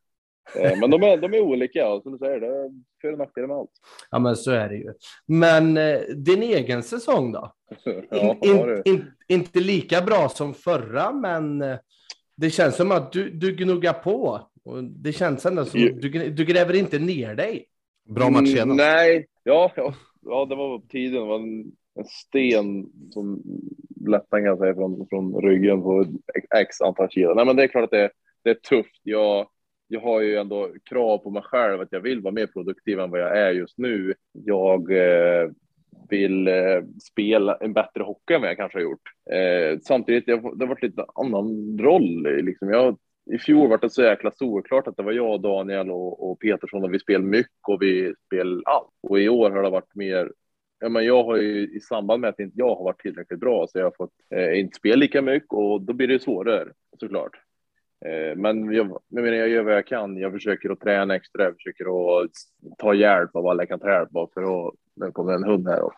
[SPEAKER 3] Eh, men de är, de är olika och som du säger, det är för och nackdelar med allt.
[SPEAKER 1] Ja, men så är det ju. Men eh, din egen säsong då?
[SPEAKER 3] Ja,
[SPEAKER 1] in, in, in, inte lika bra som förra, men det känns som att du, du gnuggar på. Och det känns ändå som du, du gräver inte ner dig.
[SPEAKER 2] Bra match senast.
[SPEAKER 3] Mm, nej, ja, ja, ja, det var på tiden. Det var en, en sten som lättare kan säga från, från ryggen på x antal kilo. Nej, men det är klart att det, det är tufft. Jag, jag har ju ändå krav på mig själv att jag vill vara mer produktiv än vad jag är just nu. Jag eh, vill eh, spela en bättre hockey än vad jag kanske har gjort. Eh, samtidigt, har det har varit lite annan roll. Liksom. Jag, I fjol var det så jäkla solklart att det var jag, Daniel och, och Petersson och vi spelade mycket och vi spelade allt. Och i år har det varit mer Ja, men jag har ju i samband med att inte jag har varit tillräckligt bra så jag har fått eh, inte spela lika mycket och då blir det svårare såklart. Eh, men jag, jag, menar, jag gör vad jag kan. Jag försöker att träna extra. Jag försöker att ta hjälp av alla jag kan ta hjälp av för att nu kommer en hund här.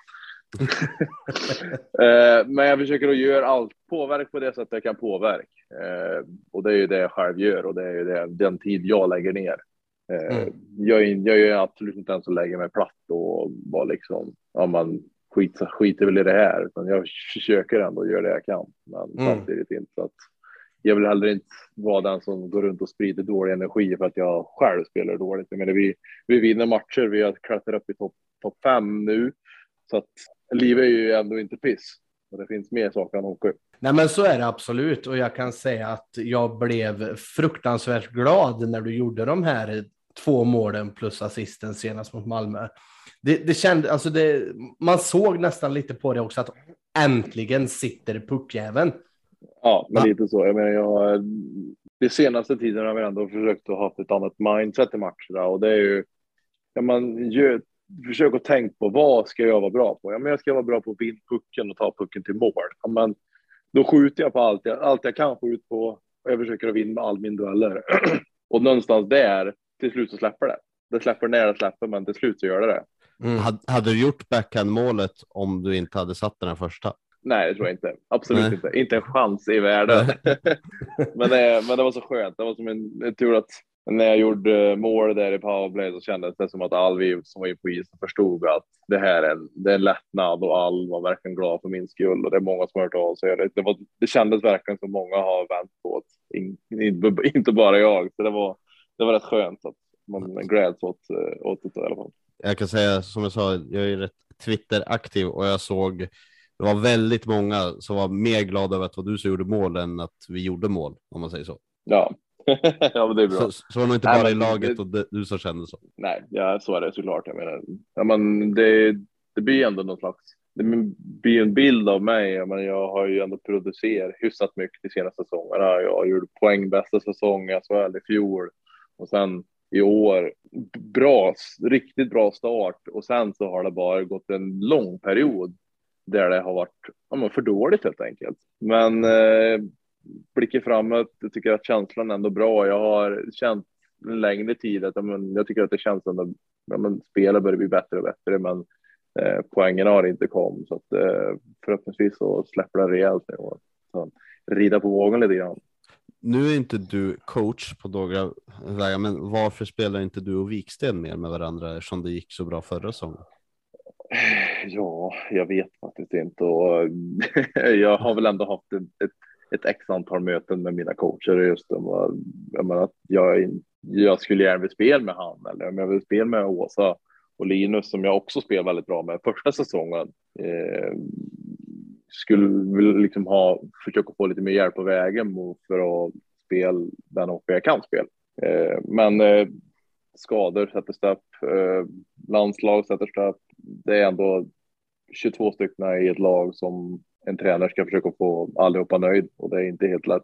[SPEAKER 3] Eh, men jag försöker att göra allt påverka på det sätt jag kan påverka. Eh, och det är ju det jag själv gör och det är ju det, den tid jag lägger ner.
[SPEAKER 1] Mm.
[SPEAKER 3] jag, är- jag är absolut inte den som lägger mig platt och bara liksom, ja man skit, skiter väl i det här, utan jag försöker ändå göra det jag kan. Men
[SPEAKER 1] Mm.
[SPEAKER 3] samtidigt inte så att jag vill heller inte vara den som går runt och sprider dålig energi för att jag själv spelar dåligt. Jag menar, vi, vi vinner matcher, vi har klättrat upp i topp top fem nu, så att livet är ju ändå inte piss. Och det finns mer saker än hockey.
[SPEAKER 1] Nej, men så är det absolut. Och jag kan säga att jag blev fruktansvärt glad när du gjorde de här två målen plus assisten senast mot Malmö. Det, det kände, alltså det, man såg nästan lite på det också att äntligen sitter puckjäveln.
[SPEAKER 3] Ja, men
[SPEAKER 2] Ja.
[SPEAKER 3] lite så. Jag menar, jag, det senaste tiden har vi ändå försökt att ha ett annat mindset i matcherna och det är ju, ja, man gör, försök att tänka på vad ska jag vara bra på? Ja, men jag ska vara bra på att vinna pucken och ta pucken till mål. Ja, men då skjuter jag på allt jag, allt jag kan skjuta på och jag försöker att vinna all min dueller. och någonstans där, till slut så släpper det. Det släpper när det släpper, men till slut så gör det det.
[SPEAKER 1] Mm.
[SPEAKER 2] Hade, hade du gjort backhand-målet om du inte hade satt den här första?
[SPEAKER 3] Nej, det tror jag inte. Absolut
[SPEAKER 2] Nej.
[SPEAKER 3] inte. Inte en chans i världen. men, det, men det var så skönt. Det var som en, tur att när jag gjorde mål där i powerplay så kändes det som att all vi som var på isen förstod att det här är en, det är en lättnad och all var verkligen glad för min skull och det är många som har hört av sig. Det, det, var, det kändes verkligen som många har vänt på det. In, in, inte bara jag. Så det var, det var rätt skönt att man gläds åt, eh, åt det i alla fall.
[SPEAKER 2] Jag kan säga som jag sa, jag är rätt Twitter-aktiv och jag såg det var väldigt många som var mer glada över att det var du som gjorde mål än att vi gjorde mål, om man säger så.
[SPEAKER 3] Ja, ja men det är bra.
[SPEAKER 2] Så, så var det inte
[SPEAKER 3] Nej,
[SPEAKER 2] bara i
[SPEAKER 3] men
[SPEAKER 2] laget
[SPEAKER 3] det-
[SPEAKER 2] och det, du som kände så.
[SPEAKER 3] Nej, ja, så är det såklart. Jag menar, ja, men det, det blir ändå någon slags, det blir en bild av mig. Jag, menar, jag har ju ändå producerat hyfsat mycket de senaste säsongerna. Jag gjorde poängbästa säsong i SHL i fjol och sen i år bra, riktigt bra start och sen så har det bara gått en lång period där det har varit ja, men för dåligt helt enkelt. Men eh, blicken framåt, jag tycker att känslan är ändå bra. Jag har känt en längre tid att ja, men, jag tycker att det känns ändå, ja, men, spelet börjar bli bättre och bättre, men eh, poängen har inte kommit så att eh, förhoppningsvis så släpper det rejält nu och så rida på vågen lite grann.
[SPEAKER 2] Nu är inte du coach på några vägar, men varför spelar inte du och Viksten mer med varandra eftersom det gick så bra förra säsongen?
[SPEAKER 3] Ja, jag vet faktiskt inte och jag har väl ändå haft ett, ett, ett x antal möten med mina coacher just om eh, jag menar, att jag, jag skulle gärna vilja spela med han eller om jag vill spela med Åsa och Linus som jag också spelar väldigt bra med första säsongen. Eh, skulle vilja liksom ha försöka få lite mer hjälp på vägen för att spela den hockey jag kan spela. Eh, men eh, skador sätter stopp, eh, landslag sätter stopp. Det är ändå 22 stycken i ett lag som en tränare ska försöka få allihopa nöjd och det är inte helt lätt.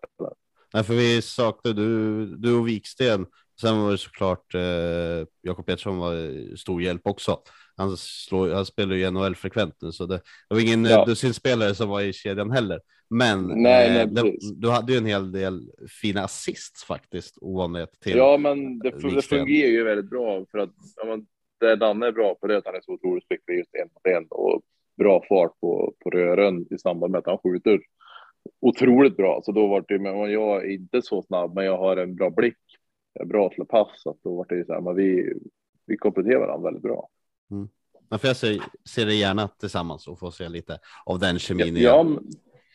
[SPEAKER 2] Nej, för vi saknar du, du och Viksten Sen var det såklart eh, Jakob Pettersson var stor hjälp också. Han, slår, han spelar ju NHL-frekvent nu, så det, det var ingen ja. dussinspelare som var i kedjan heller. Men,
[SPEAKER 3] nej, eh,
[SPEAKER 2] det, du hade ju en hel del fina assists faktiskt, ovanligt
[SPEAKER 3] till. Ja, men det, det fungerar ju väldigt bra för att ja, men, det Danne är bra på det är att han är så otroligt skicklig just en mot en och bra fart på, på rören i samband med att han skjuter. Otroligt bra, så då var det, men jag är inte så snabb, men jag har en bra blick, bra till pass, så att då var det så här, men vi, vi kompletterar varandra väldigt bra.
[SPEAKER 2] Mm. Men för jag ser, ser det gärna tillsammans och få se lite av den kemin.
[SPEAKER 3] Ja, ja,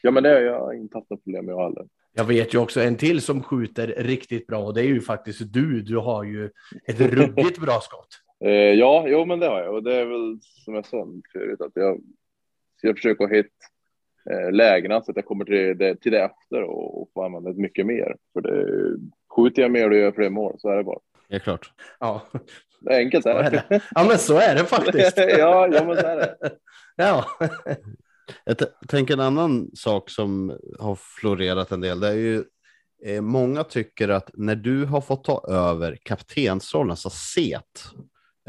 [SPEAKER 3] ja men det har jag inte haft något problem med heller.
[SPEAKER 1] Jag vet ju också en till som skjuter riktigt bra och det är ju faktiskt du. Du har ju ett ruggigt bra skott.
[SPEAKER 3] Eh, ja, jo, men det har jag och det är väl som jag sa förut att jag, jag försöker hitta eh, lägena så att jag kommer till det, till det efter och, och får använda det mycket mer. För det, skjuter jag mer och gör fler mål så är det bara.
[SPEAKER 2] Ja, klart.
[SPEAKER 1] Ja,
[SPEAKER 3] Enkelt är det.
[SPEAKER 1] Ja, men så är det faktiskt.
[SPEAKER 3] ja, ja, men så är det.
[SPEAKER 1] Ja.
[SPEAKER 2] Jag tänker en annan sak som har florerat en del. Det är ju eh, många tycker att när du har fått ta över kaptensrollen, alltså set,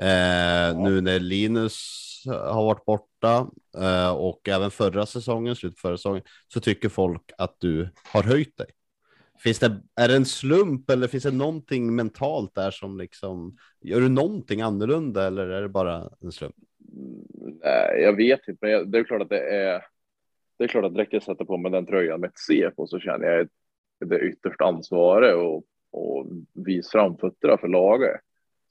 [SPEAKER 2] eh, ja. nu när Linus har varit borta eh, och även förra säsongen, slut förra säsongen, så tycker folk att du har höjt dig. Finns det, är det en slump eller finns det någonting mentalt där som liksom, gör du någonting annorlunda eller är det bara en slump?
[SPEAKER 3] Nej, jag vet inte, men det är klart att det är. Det är klart att direkt jag sätter på mig den tröjan med ett C på så känner jag det yttersta ansvaret och, och vis framfötterna för laget.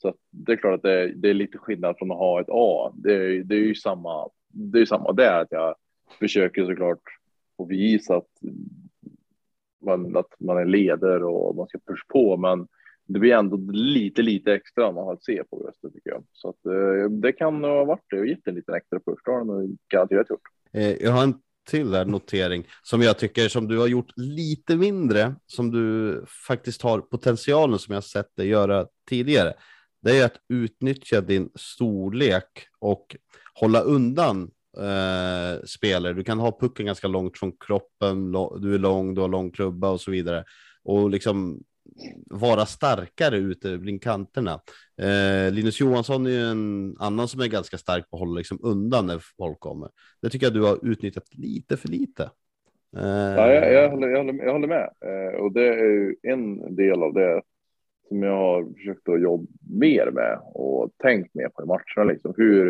[SPEAKER 3] Så det är klart att det, det, är lite skillnad från att ha ett A. Det, det är ju samma. Det är samma där att jag försöker såklart få visa att man, att man är ledare och man ska pusha på, men det blir ändå lite, lite extra när man har ett C på bröstet tycker jag. Så att, eh, det kan ha varit det och gett en liten extra push. Det har den garanterat gjort.
[SPEAKER 2] Eh, jag har en till där notering som jag tycker som du har gjort lite mindre, som du faktiskt har potentialen som jag sett dig göra tidigare. Det är att utnyttja din storlek och hålla undan eh, spelare. Du kan ha pucken ganska långt från kroppen, du är lång, du har lång klubba och så vidare. Och liksom vara starkare ute bland kanterna. Eh, Linus Johansson är ju en annan som är ganska stark på att hålla liksom undan när folk kommer. Det tycker jag du har utnyttjat lite för lite.
[SPEAKER 3] Eh... Ja, jag, jag, håller, jag, håller, jag håller med eh, och det är ju en del av det som jag har försökt att jobba mer med och tänkt mer på i matcherna. Liksom. Hur,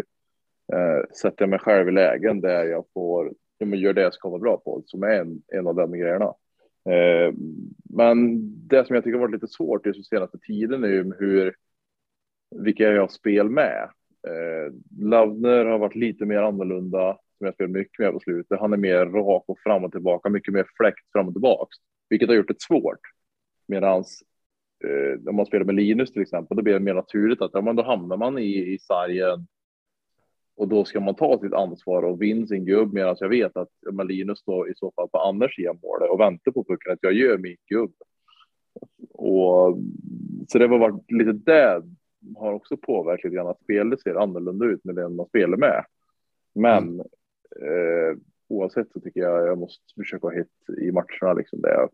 [SPEAKER 3] eh, sätter jag mig själv i lägen där jag får ja, men gör det jag ska vara bra på, som är en, en av de grejerna. Eh, men det som jag tycker har varit lite svårt just senaste tiden är ju hur, vilka jag har spel med. Eh, Lavner har varit lite mer annorlunda, som jag spelar mycket mer på slutet. Han är mer rak och fram och tillbaka, mycket mer fläkt fram och tillbaka, vilket har gjort det svårt. Medans eh, om man spelar med Linus till exempel, då blir det mer naturligt att ja, men då hamnar man i, i sargen och då ska man ta sitt ansvar och vinna sin gubb medan jag vet att Linus står i så fall på Anders sida målet och väntar på pucken att jag gör min gubb. Och så det har varit lite det har också påverkat lite grann att spelet ser annorlunda ut med den man spelar med. Men mm. eh, oavsett så tycker jag jag måste försöka hit i matcherna liksom det.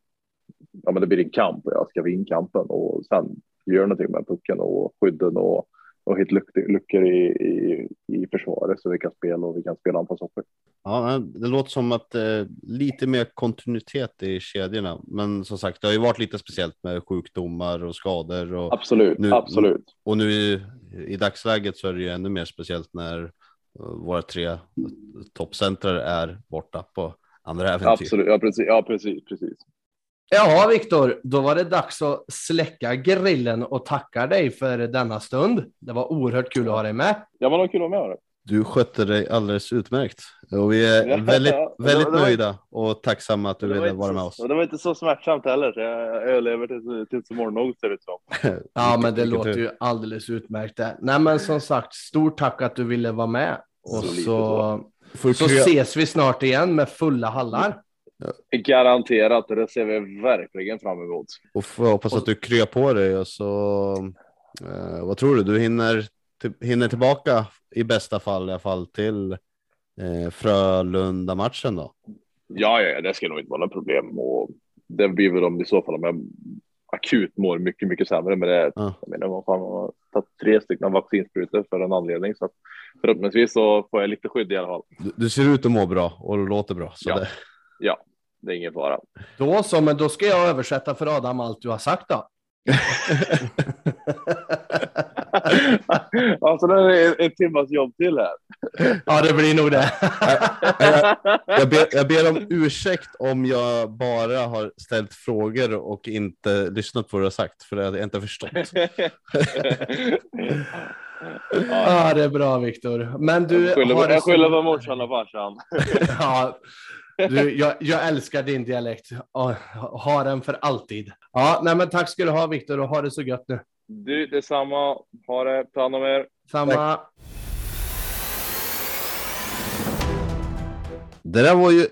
[SPEAKER 3] Ja, men det blir en kamp och jag ska vinna kampen och sen gör någonting med pucken och skydden och och hitta luckor i, i, i försvaret så vi kan spela och vi kan spela anfallshoppet.
[SPEAKER 2] Ja, det låter som att eh, lite mer kontinuitet i kedjorna, men som sagt, det har ju varit lite speciellt med sjukdomar och skador. Och
[SPEAKER 3] absolut,
[SPEAKER 2] nu,
[SPEAKER 3] absolut.
[SPEAKER 2] Och nu i, i dagsläget så är det ju ännu mer speciellt när uh, våra tre toppcentrar är borta på andra äventyr.
[SPEAKER 3] Absolut, ja precis, ja, precis, precis.
[SPEAKER 1] Ja, Viktor, då var det dags att släcka grillen och tacka dig för denna stund. Det var oerhört kul att ha dig med.
[SPEAKER 3] Ja, men det var kul att vara med.
[SPEAKER 2] Du skötte dig alldeles utmärkt och vi är väldigt, väldigt nöjda och tacksamma att du ville vara med oss.
[SPEAKER 3] Det var inte så smärtsamt heller, så jag överlever tills, tills imorgon ser det ut som.
[SPEAKER 1] ja, men det låter ju alldeles utmärkt. Nej, men som sagt, stort tack att du ville vara med och så, så, så ses vi snart igen med fulla hallar.
[SPEAKER 3] Garanterat, det ser vi verkligen fram emot.
[SPEAKER 2] Och får hoppas att du kryar på dig och så. Eh, vad tror du? Du hinner, hinner tillbaka i bästa fall i alla fall till eh, Frölunda matchen då?
[SPEAKER 3] Ja, ja, det ska nog inte vara något problem och det blir väl om i så fall om jag akut mår mycket, mycket sämre. Men det,
[SPEAKER 2] Ja.
[SPEAKER 3] jag menar, vad fan, har tagit tre stycken vaccinsprutor för en anledning. Så att förhoppningsvis så får jag lite skydd i alla fall.
[SPEAKER 2] Du, du ser ut att må bra och låter bra. Så
[SPEAKER 3] Ja.
[SPEAKER 2] det,
[SPEAKER 3] Ja, det är ingen fara.
[SPEAKER 1] Då så, men då ska jag översätta för Adam allt du har sagt då.
[SPEAKER 3] alltså det är en, en timmas jobb till här.
[SPEAKER 1] ja, det blir nog det.
[SPEAKER 2] jag, ber, jag ber om ursäkt om jag bara har ställt frågor och inte lyssnat på vad du har sagt, för det hade jag inte förstått.
[SPEAKER 1] Ja, det är bra Viktor. Men du.
[SPEAKER 3] jag skyller,
[SPEAKER 1] har
[SPEAKER 3] jag skyller på morsan och farsan.
[SPEAKER 1] ja, du, jag, jag älskar din dialekt. Ha den för alltid. Ja, nej, men tack ska du ha Viktor och ha det så gött nu.
[SPEAKER 3] Du, detsamma. Ha det. Ta hand om er.
[SPEAKER 1] Samma.
[SPEAKER 2] Det där var ju,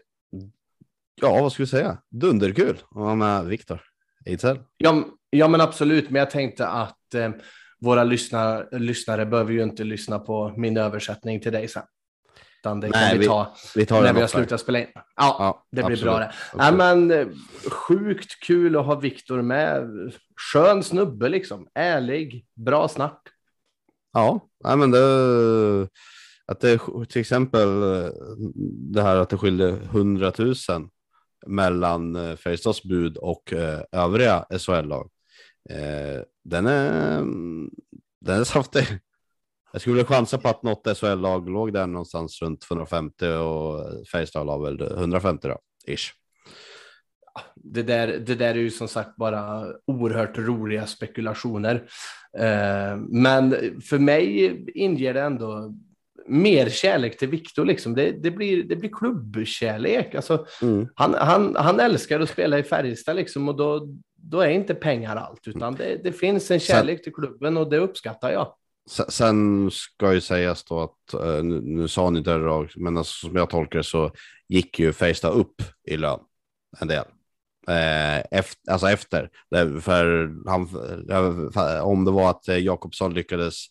[SPEAKER 2] ja vad ska vi säga, dunderkul att vara med Viktor Ejdsell.
[SPEAKER 1] Ja, ja, men absolut. Men jag tänkte att eh, våra lyssnare, lyssnare behöver ju inte lyssna på min översättning till dig sen. Utan det
[SPEAKER 2] Nej,
[SPEAKER 1] kan vi,
[SPEAKER 2] vi-
[SPEAKER 1] ta
[SPEAKER 2] Vi tar
[SPEAKER 1] när vi har slutat spela in. Ja,
[SPEAKER 2] Ja,
[SPEAKER 1] det blir
[SPEAKER 2] absolut,
[SPEAKER 1] bra det. Nej, men sjukt kul att ha Viktor med. Skön snubbe liksom. Ärlig, bra snack.
[SPEAKER 2] Ja, nej, men det, att det till exempel det här att det skilde 100 000 mellan eh, Färjestads bud och eh, övriga SHL-lag. Eh, den är, mm, den är saftig. Jag skulle vilja chansa på att något SHL-lag låg där någonstans runt 250 och Färjestad la väl 150 då, ish.
[SPEAKER 1] Det där, det där är ju som sagt bara oerhört roliga spekulationer. Eh, men för mig inger det ändå mer kärlek till Viktor. Liksom. Det, det, blir, det blir klubbkärlek. Alltså,
[SPEAKER 2] Mm.
[SPEAKER 1] han, han, han älskar att spela i Färjestad liksom, och då, då är inte pengar allt, utan det, det finns en kärlek till klubben och det uppskattar jag.
[SPEAKER 2] Sen ska ju sägas då att, eh, nu, nu sa ni det rakt, men alltså, som jag tolkar det så gick ju Färjestad upp i lön en del. Eh, efter, alltså efter, för han, om det var att eh, Jakobsson lyckades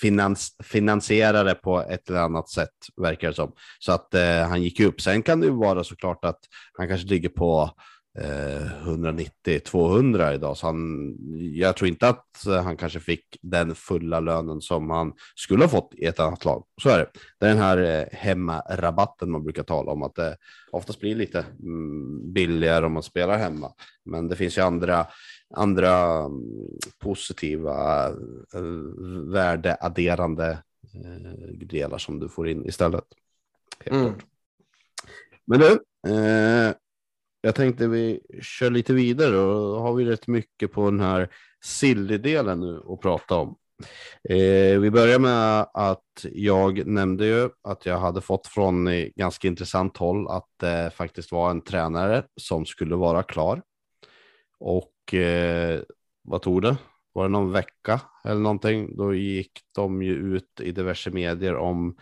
[SPEAKER 2] finans, finansiera det på ett eller annat sätt, verkar det som. Så att eh, han gick ju upp. Sen kan det ju vara såklart att han kanske ligger på 190-200 idag. Så han, jag tror inte att eh, han kanske fick den fulla lönen som han skulle ha fått i ett annat lag. Så är det. Det är den här eh, hemmarabatten man brukar tala om, att det oftast blir lite mm, billigare om man spelar hemma. Men det finns ju andra, andra mm, positiva eh, värdeadderande eh, delar som du får in istället. Helt
[SPEAKER 1] Mm.
[SPEAKER 2] klart. Men du, eh, jag tänkte vi kör lite vidare och då har vi rätt mycket på den här silly-delen nu att prata om. Eh, vi börjar med att jag nämnde ju att jag hade fått från ganska intressant håll att det faktiskt var en tränare som skulle vara klar. Och eh, vad tog det? Var det någon vecka eller någonting? Då gick de ju ut i diverse medier om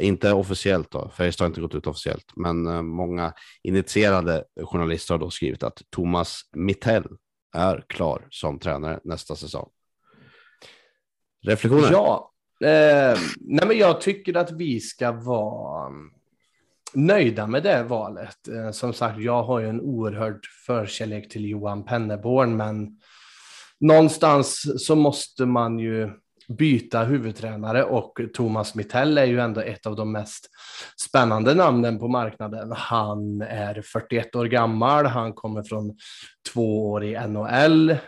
[SPEAKER 2] inte officiellt då, Färjestad har inte gått ut officiellt, men eh, många initierade journalister har då skrivit att Thomas Mittell är klar som tränare nästa säsong. Reflektioner?
[SPEAKER 1] Ja, eh, nej men jag tycker att vi ska vara nöjda med det valet. Eh, som sagt, jag har ju en oerhörd förkärlek till Johan Penneborn, men någonstans så måste man ju byta huvudtränare och Thomas Mittell är ju ändå ett av de mest spännande namnen på marknaden. Han är 41 år gammal, han kommer från två år i NHL. Ehm,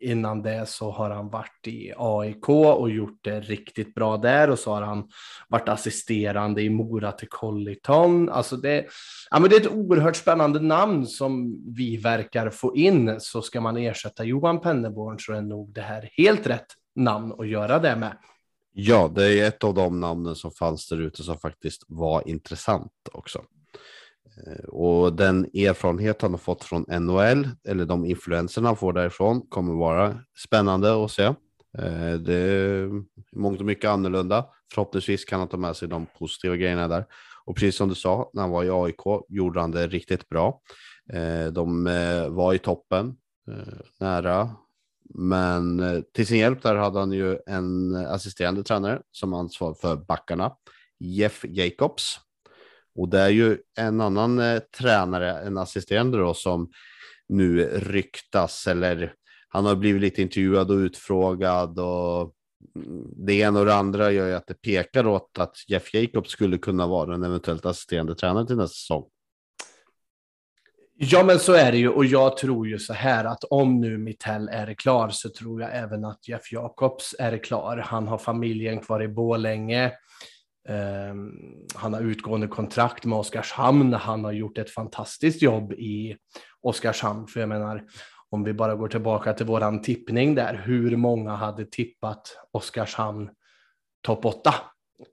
[SPEAKER 1] innan det så har han varit i AIK och gjort det riktigt bra där och så har han varit assisterande i Mora till Colliton. Alltså det, ja, men det är ett oerhört spännande namn som vi verkar få in. Så ska man ersätta Johan Penneborn så är nog det här helt rätt namn att göra det med.
[SPEAKER 2] Ja, det är ett av de namnen som fanns där ute som faktiskt var intressant också. Eh, och den erfarenhet han har fått från NHL, eller de influenserna han får därifrån, kommer vara spännande att se. Eh, det är i mångt och mycket annorlunda. Förhoppningsvis kan han ta med sig de positiva grejerna där. Och precis som du sa, när han var i AIK gjorde han det riktigt bra. Eh, de var i toppen, nära men eh, till sin hjälp där hade han ju en assisterande tränare som ansvar för backarna, Jeff Jacobs. Och det är ju en annan eh, tränare, en assisterande då, som nu ryktas eller han har blivit lite intervjuad och utfrågad och mm, det ena och det andra gör ju att det pekar åt att Jeff Jacobs skulle kunna vara en eventuellt assisterande tränare till nästa säsong.
[SPEAKER 1] Ja, men så är det ju och jag tror ju så här att om nu Mittell är klar så tror jag även att Jeff Jacobs är klar. Han har familjen kvar i Bålänge. Um, ehm, han har utgående kontrakt med Oskarshamn. Han har gjort ett fantastiskt jobb i Oskarshamn. För jag menar, om vi bara går tillbaka till våran tippning där, hur många hade tippat Oskarshamn topp 8?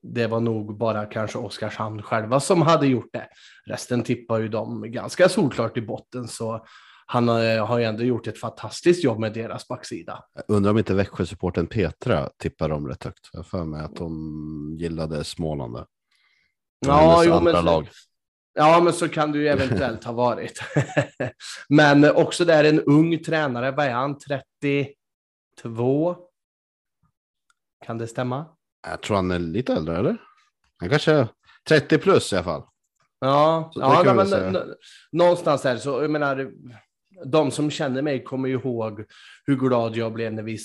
[SPEAKER 1] Det var nog bara kanske Oskarshamn själva som hade gjort det. Resten tippar ju dem ganska solklart i botten, så han har ju ändå gjort ett fantastiskt jobb med deras backsida.
[SPEAKER 2] Jag undrar om inte Växjösupporten Petra tippar dem rätt högt. Jag för mig att de gillade Småland.
[SPEAKER 1] Ja, jo, men så, Ja, men så kan det ju eventuellt ha varit. men också där en ung tränare, vad är han, 32? Kan det stämma?
[SPEAKER 2] Jag tror han är lite äldre, eller? Han kanske är 30 plus i alla fall.
[SPEAKER 1] Ja, ja men, någonstans där så, jag menar, de som känner mig kommer ihåg hur glad jag blev när vi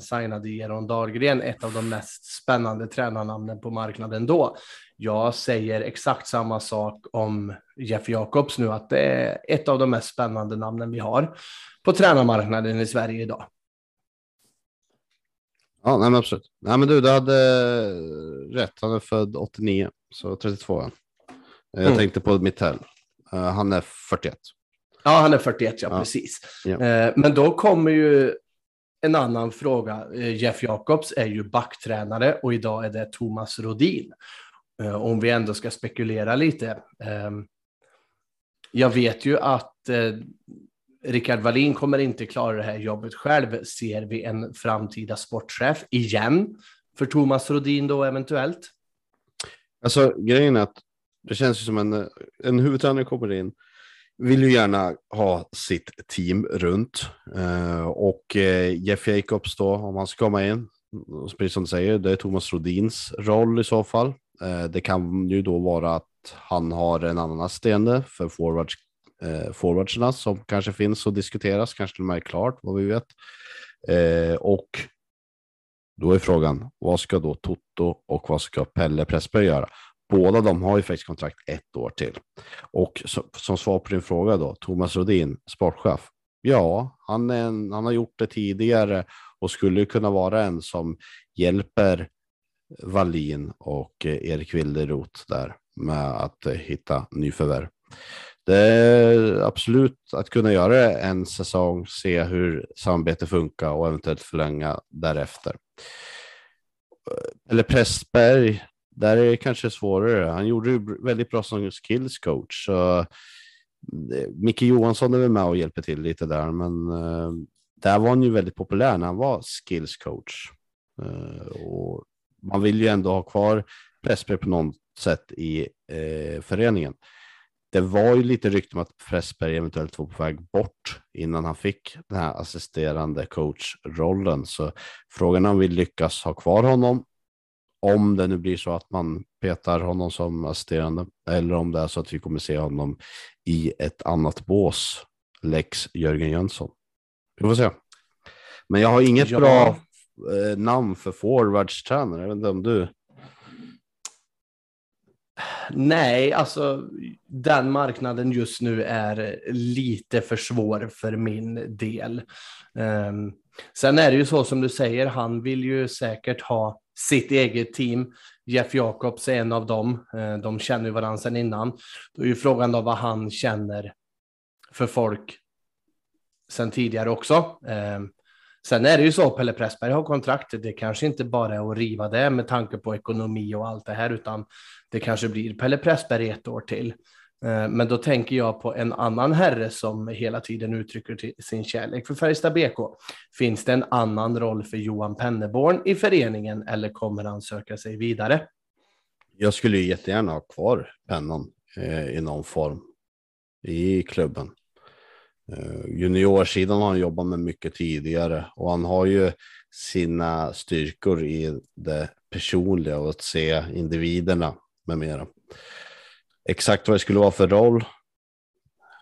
[SPEAKER 1] signade Geron Dahlgren, ett av de mest spännande tränarnamnen på marknaden då. Jag säger exakt samma sak om Jeff Jacobs nu, att det är ett av de mest spännande namnen vi har på tränarmarknaden i Sverige idag.
[SPEAKER 2] Ja, nej, men absolut. Nej, men du, du hade rätt. Han är född 89, så 32. Jag mm. tänkte på Mittell. Uh, han är 41.
[SPEAKER 1] Ja, han är 41, ja, ja. precis. Ja. Men då kommer ju en annan fråga. Jeff Jacobs är ju backtränare och idag är det Thomas Rodin. om vi ändå ska spekulera lite. jag vet ju att Rickard Wallin kommer inte klara det här jobbet själv. Ser vi en framtida sportchef igen för Thomas Rodin då eventuellt?
[SPEAKER 2] Alltså grejen är att det känns ju som en, en huvudtränare kommer in, vill ju gärna ha sitt team runt eh, och eh, Jeff Jacobs då, om han ska komma in, precis som du säger, det är Thomas Rodins roll i så fall. Eh, det kan ju då vara att han har en annan assisterande för forwards eh, forwardserna som kanske finns och diskuteras, kanske till och med är klart, vad vi vet. Eh, och då är frågan, vad ska då Toto och vad ska Pelle Pressberg göra? Båda de har ju faktiskt kontrakt ett år till. Och som, som svar på din fråga då, Thomas Rodin, sportchef. Ja, han, en, han har gjort det tidigare och skulle kunna vara en som hjälper Wallin och eh, Erik Wilderot där med att eh, hitta nyförvärv. Det är absolut att kunna göra en säsong, se hur samarbetet funkar och eventuellt förlänga därefter. Eller Pressberg, där är det kanske svårare. Han gjorde det väldigt bra som skills coach. Så Micke Johansson är väl med och hjälper till lite där, men eh, där var han ju väldigt populär när han var skills coach. Eh, och man vill ju ändå ha kvar Pressberg på något sätt i eh, föreningen det var ju lite rykte om att Pressberg eventuellt var på väg bort innan han fick den här assisterande coachrollen. Så frågan är om vi lyckas ha kvar honom. Om det nu blir så att man petar honom som assisterande eller om det är så att vi kommer se honom i ett annat bås, Lex Jörgen Jönsson. Vi får se. Men jag har inget ja. bra eh, namn för forwardstränare. Jag vet inte om du
[SPEAKER 1] Nej, alltså den marknaden just nu är lite för svår för min del. Um, sen är det ju så som du säger, han vill ju säkert ha sitt eget team. Jeff Jacobs är en av dem. Uh, de känner ju varandra sedan innan. Då är ju frågan då vad han känner för folk sedan tidigare också. Um, Sen är det ju så, Pelle Pressberg har kontrakt. Det kanske inte bara är att riva det med tanke på ekonomi och allt det här, utan det kanske blir Pelle Pressberg ett år till. Eh, men då tänker jag på en annan herre som hela tiden uttrycker sin kärlek för Färjestad BK. Finns det en annan roll för Johan Penneborn i föreningen eller kommer han söka sig vidare?
[SPEAKER 2] Jag skulle ju jättegärna ha kvar pennan eh, i någon form i klubben. Eh, juniorsidan har han jobbat med mycket tidigare och han har ju sina styrkor i det personliga och att se individerna med mera. Exakt vad det skulle vara för roll.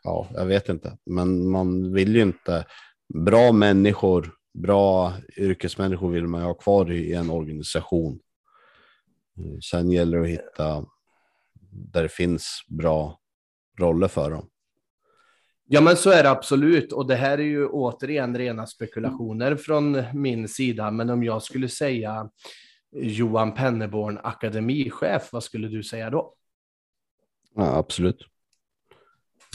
[SPEAKER 2] ja, jag vet inte, men man vill ju inte. Bra människor, bra yrkesmänniskor vill man ha kvar i en organisation. Sen gäller det att hitta där det finns bra roller för dem.
[SPEAKER 1] Ja, men så är det absolut. Och det här är ju återigen rena spekulationer från min sida. Men om jag skulle säga Johan Penneborn, akademichef, vad skulle du säga då?
[SPEAKER 2] Ja, absolut.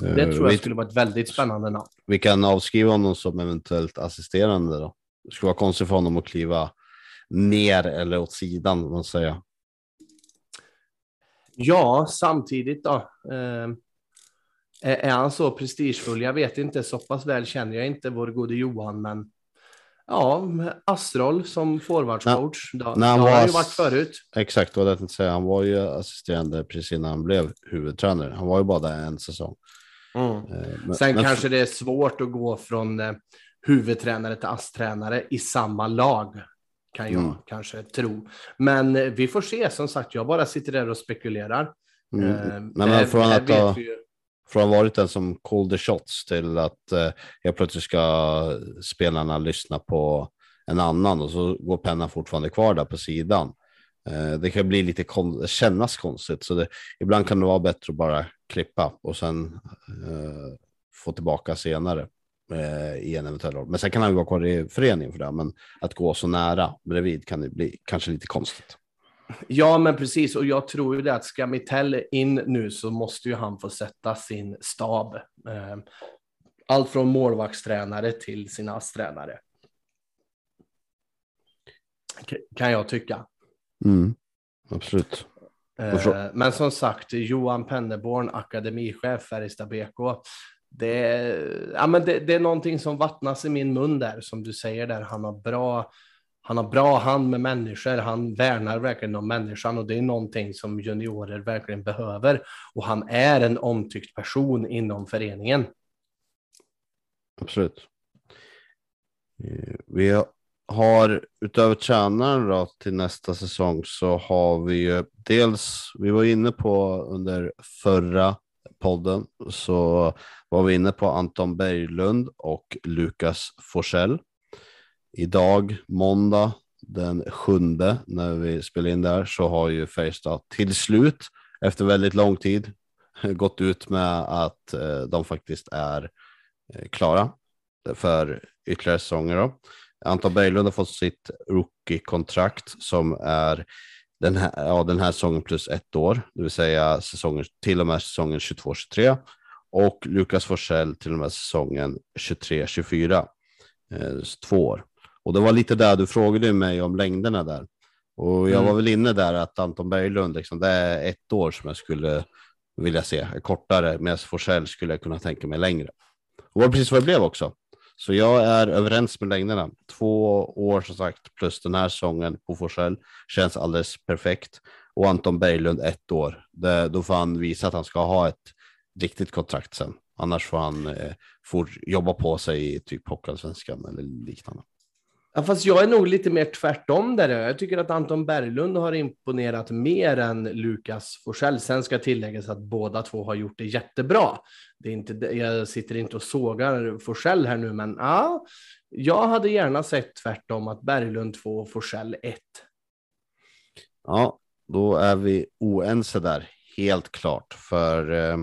[SPEAKER 1] Det tror jag vi, skulle vara ett väldigt spännande namn.
[SPEAKER 2] Vi kan avskriva honom som eventuellt assisterande då. Det skulle vara konstigt för honom att kliva ner eller åt sidan, man säger.
[SPEAKER 1] Ja, samtidigt då. Eh, är han så prestigefull? Jag vet inte, så pass väl känner jag inte vår gode Johan, men ja, Astrol som forwardscoach, det har han ju varit förut.
[SPEAKER 2] Exakt, vad jag tänkte säga. Han var ju assisterande precis innan han blev huvudtränare. Han var ju bara där en säsong.
[SPEAKER 1] Mm. Eh, men, Sen men... kanske det är svårt att gå från eh, huvudtränare till ASS-tränare i samma lag kan jag mm. kanske tro. Men eh, vi får se, som sagt, jag bara sitter där och spekulerar.
[SPEAKER 2] Mm. Men här, från, att ha, från att ha varit den som call the shots till att eh, jag plötsligt ska spelarna lyssna på en annan och så går pennan fortfarande kvar där på sidan. Eh, det kan bli lite kon kännas konstigt, så det, ibland kan det vara bättre att bara klippa och sen eh, få tillbaka senare eh, i en eventuell roll. Men sen kan han ju vara kvar i föreningen för det, men att gå så nära bredvid kan det bli kanske lite konstigt.
[SPEAKER 1] Ja, men precis. Och jag tror ju det att ska Mittell in nu så måste ju han få sätta sin stab. Eh, allt från målvaktstränare till sina ASS-tränare. Kan jag tycka.
[SPEAKER 2] Mm, absolut.
[SPEAKER 1] Eh, men som sagt, Johan Penneborn, akademichef Färjestad BK det, ja, men det, det, är någonting som vattnas i min mun där, som du säger där. Han har bra, han har bra hand med människor. Han värnar verkligen om människan och det är någonting som juniorer verkligen behöver. Och han är en omtyckt person inom föreningen.
[SPEAKER 2] Absolut. Eh, vi har utöver tränaren då, till nästa säsong så har vi ju dels, vi var inne på under förra podden så var vi inne på Anton Berglund och Lukas Forsell. Idag, måndag den sjunde, när vi spelar in där, så har ju Färjestad till slut, efter väldigt lång tid, gått ut med att eh, de faktiskt är eh, klara för ytterligare säsonger. Då. Anton Berglund har fått sitt rookie-kontrakt som är den här, ja, den här säsongen plus ett år, det vill säga säsongen, till och med säsongen 22-23 och Lukas Forsell till och med säsongen 23-24, eh, två år. Och det var lite där du frågade mig om längderna där. Och jag mm. var väl inne där att Anton Berglund, liksom, det är ett år som jag skulle vilja se, kortare, medan Forsell skulle jag kunna tänka mig längre. Och det var precis vad det blev också. Så jag är överens med längderna. Två år som sagt plus den här säsongen på Forsell känns alldeles perfekt. Och Anton Berglund ett år. Det, då får han visa att han ska ha ett riktigt kontrakt sen. Annars får han eh, får jobba på sig i typ Hockeyallsvenskan eller liknande.
[SPEAKER 1] Ja, fast jag är nog lite mer tvärtom där. Jag tycker att Anton Berglund har imponerat mer än Lukas Forsell. Sen ska tilläggas att båda två har gjort det jättebra. Det är inte, jag sitter inte och sågar Forsell här nu, men ja, jag hade gärna sett tvärtom att Berglund 2 och Forsell 1.
[SPEAKER 2] Ja, då är vi oense där, helt klart. För eh,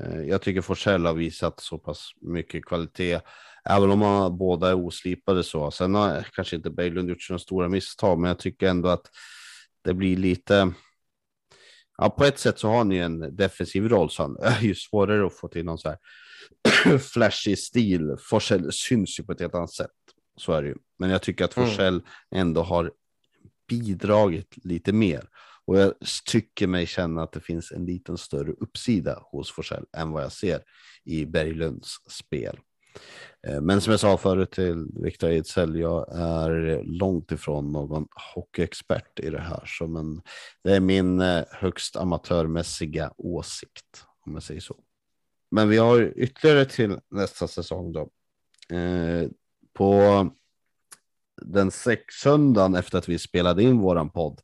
[SPEAKER 2] eh jag tycker Forsell har visat så pass mycket kvalitet Även om man båda är oslipade så. Sen har kanske inte Berglund gjort sina stora misstag, men jag tycker ändå att det blir lite. Ja, på ett sätt så har ni en defensiv roll, så han är ju svårare att få till någon så här flashig stil. Forsell syns ju på ett helt annat sätt. Så är det ju. Men jag tycker att mm. Forsell mm. ändå har bidragit lite mer. Och jag tycker mig känna att det finns en liten större uppsida hos Forsell än vad jag ser i Berglunds spel. Eh, men som jag sa förut till Viktor Ejdsell, jag är långt ifrån någon hockeyexpert i det här. Så men det är min eh, högst amatörmässiga åsikt, om jag säger så. Men vi har ytterligare till nästa säsong då. Eh, på den sex söndagen efter att vi spelade in våran podd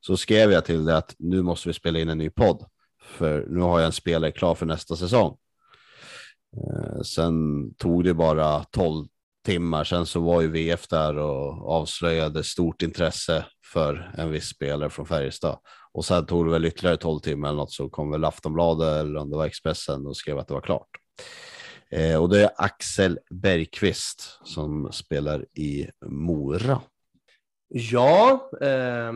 [SPEAKER 2] så skrev jag till det att nu måste vi spela in en ny podd. För nu har jag en spelare klar för nästa säsong. Eh, sen tog det bara 12 timmar, sen så var ju VF där och avslöjade stort intresse för en viss spelare från Färjestad. Och sen tog det väl ytterligare 12 timmar eller något så kom väl Aftonbladet eller om det var Expressen och skrev att det var klart. Eh, och det är Axel Bergqvist som spelar i Mora.
[SPEAKER 1] Ja, eh,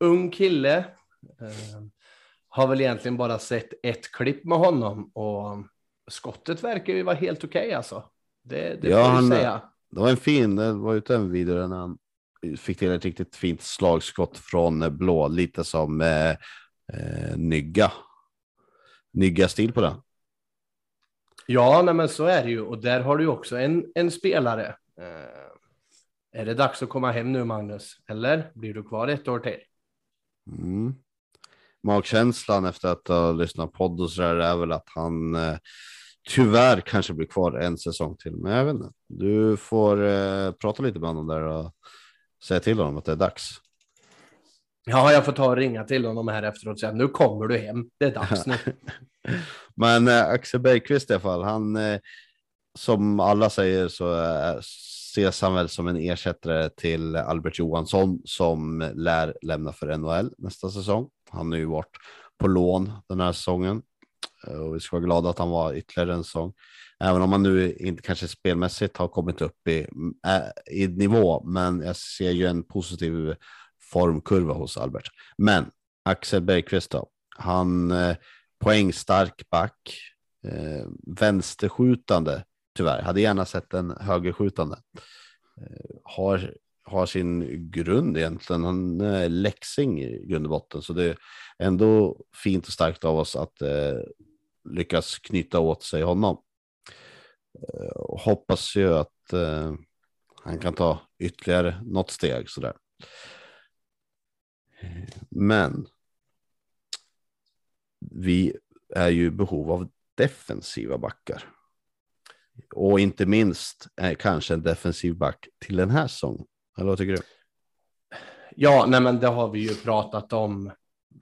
[SPEAKER 1] ung kille. Eh, har väl egentligen bara sett ett klipp med honom och skottet verkar ju vara helt okej okay, alltså. Det, det
[SPEAKER 2] ja,
[SPEAKER 1] får
[SPEAKER 2] han,
[SPEAKER 1] säga.
[SPEAKER 2] Det var en fin, det var ute en video när han fick till ett riktigt fint slagskott från blå, lite som eh, eh, Nygga. Nygga-stil på det.
[SPEAKER 1] Ja, nej, men så är det ju. Och där har du också en, en spelare. Eh, är det dags att komma hem nu, Magnus? Eller blir du kvar ett år till?
[SPEAKER 2] Mm. Magkänslan efter att ha lyssnat på podd och så där är väl att han eh, tyvärr kanske blir kvar en säsong till. Men jag vet inte. Du får eh, prata lite med honom där och säga till honom att det är dags.
[SPEAKER 1] Ja, jag får ta och ringa till honom här efteråt och säga nu kommer du hem. Det är dags nu.
[SPEAKER 2] Men eh, Axel Bergqvist i alla fall, han eh, som alla säger så ses han väl som en ersättare till Albert Johansson som lär lämna för NHL nästa säsong. Han har ju varit på lån den här säsongen eh, och vi ska vara glada att han var ytterligare en säsong. Även om han nu inte kanske spelmässigt har kommit upp i, äh, i nivå, men jag ser ju en positiv formkurva hos Albert. Men Axel Bergqvist då, han eh, poängstark back, eh, vänsterskjutande tyvärr, hade gärna sett en högerskjutande. Eh, har, har sin grund egentligen, han eh, är läxing i grund och botten, så det är ändå fint och starkt av oss att eh, lyckas knyta åt sig honom. Eh, hoppas ju att eh, han kan ta ytterligare något steg sådär. Men vi är ju i behov av defensiva backar. Och inte minst eh, kanske en defensiv back till den här säsongen. Eller vad tycker du?
[SPEAKER 1] Ja, nej men det har vi ju pratat om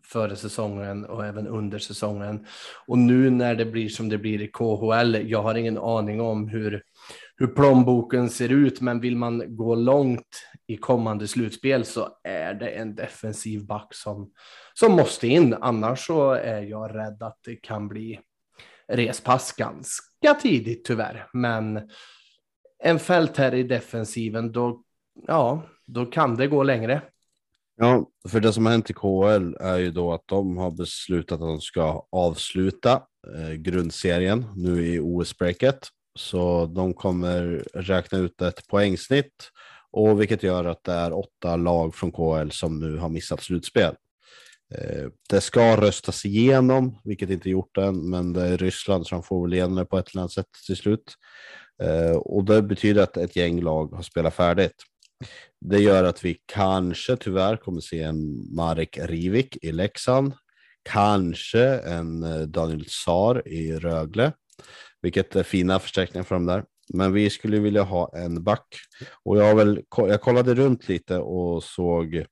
[SPEAKER 1] före säsongen och även under säsongen. Och nu när det blir som det blir i KHL, jag har ingen aning om hur, hur plånboken ser ut, men vill man gå långt i kommande slutspel så är det en defensiv back som, som måste in. Annars så är jag rädd att det kan bli respass ganska tidigt tyvärr. Men en fält här i defensiven, då, ja, då kan det gå längre.
[SPEAKER 2] Ja, för det som har hänt i KHL är ju då att de har beslutat att de ska avsluta eh, grundserien nu i OS-breaket. Så de kommer räkna ut ett poängsnitt och vilket gör att det är åtta lag från KHL som nu har missat slutspel. Eh, det ska röstas igenom, vilket inte gjort än, men det är Ryssland som får väl igenom det på ett eller annat sätt till slut. Eh, och det betyder att ett gäng lag har spelat färdigt. Det gör att vi kanske tyvärr kommer se en Marek Rivik i Leksand. Kanske en eh, Daniel Sar i Rögle, vilket är fina förstärkningar för dem där. Men vi skulle vilja ha en back och jag har väl. Jag kollade runt lite och såg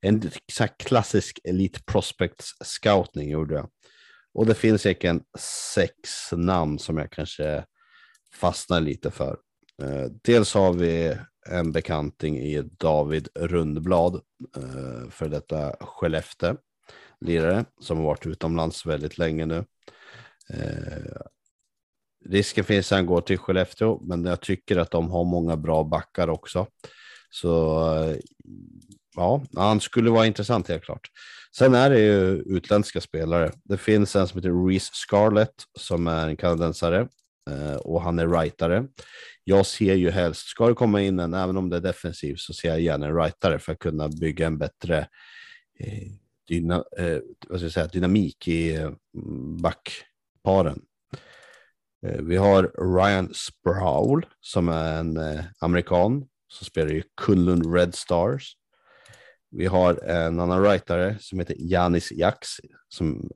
[SPEAKER 2] en så klassisk Elite Prospects scoutning gjorde jag och det finns säkert sex namn som jag kanske fastnar lite för. Eh, dels har vi en bekanting i David Rundblad, eh, för detta Skellefteå lirare som har varit utomlands väldigt länge nu. Eh, risken finns att han går till Skellefteå, men jag tycker att de har många bra backar också. Så eh, ja, han skulle vara intressant helt klart. Sen är det ju utländska spelare. Det finns en som heter Reese Scarlett som är en kanadensare eh, och han är rightare. Jag ser ju helst, ska det komma in en, även om det är defensiv, så ser jag gärna en rightare för att kunna bygga en bättre eh, dyna, eh, vad ska jag säga, dynamik i eh, backparen. Eh, vi har Ryan Sproul som är en eh, amerikan som spelar i Kunlund Red Stars. Vi har en annan writare som heter Janis Jaks som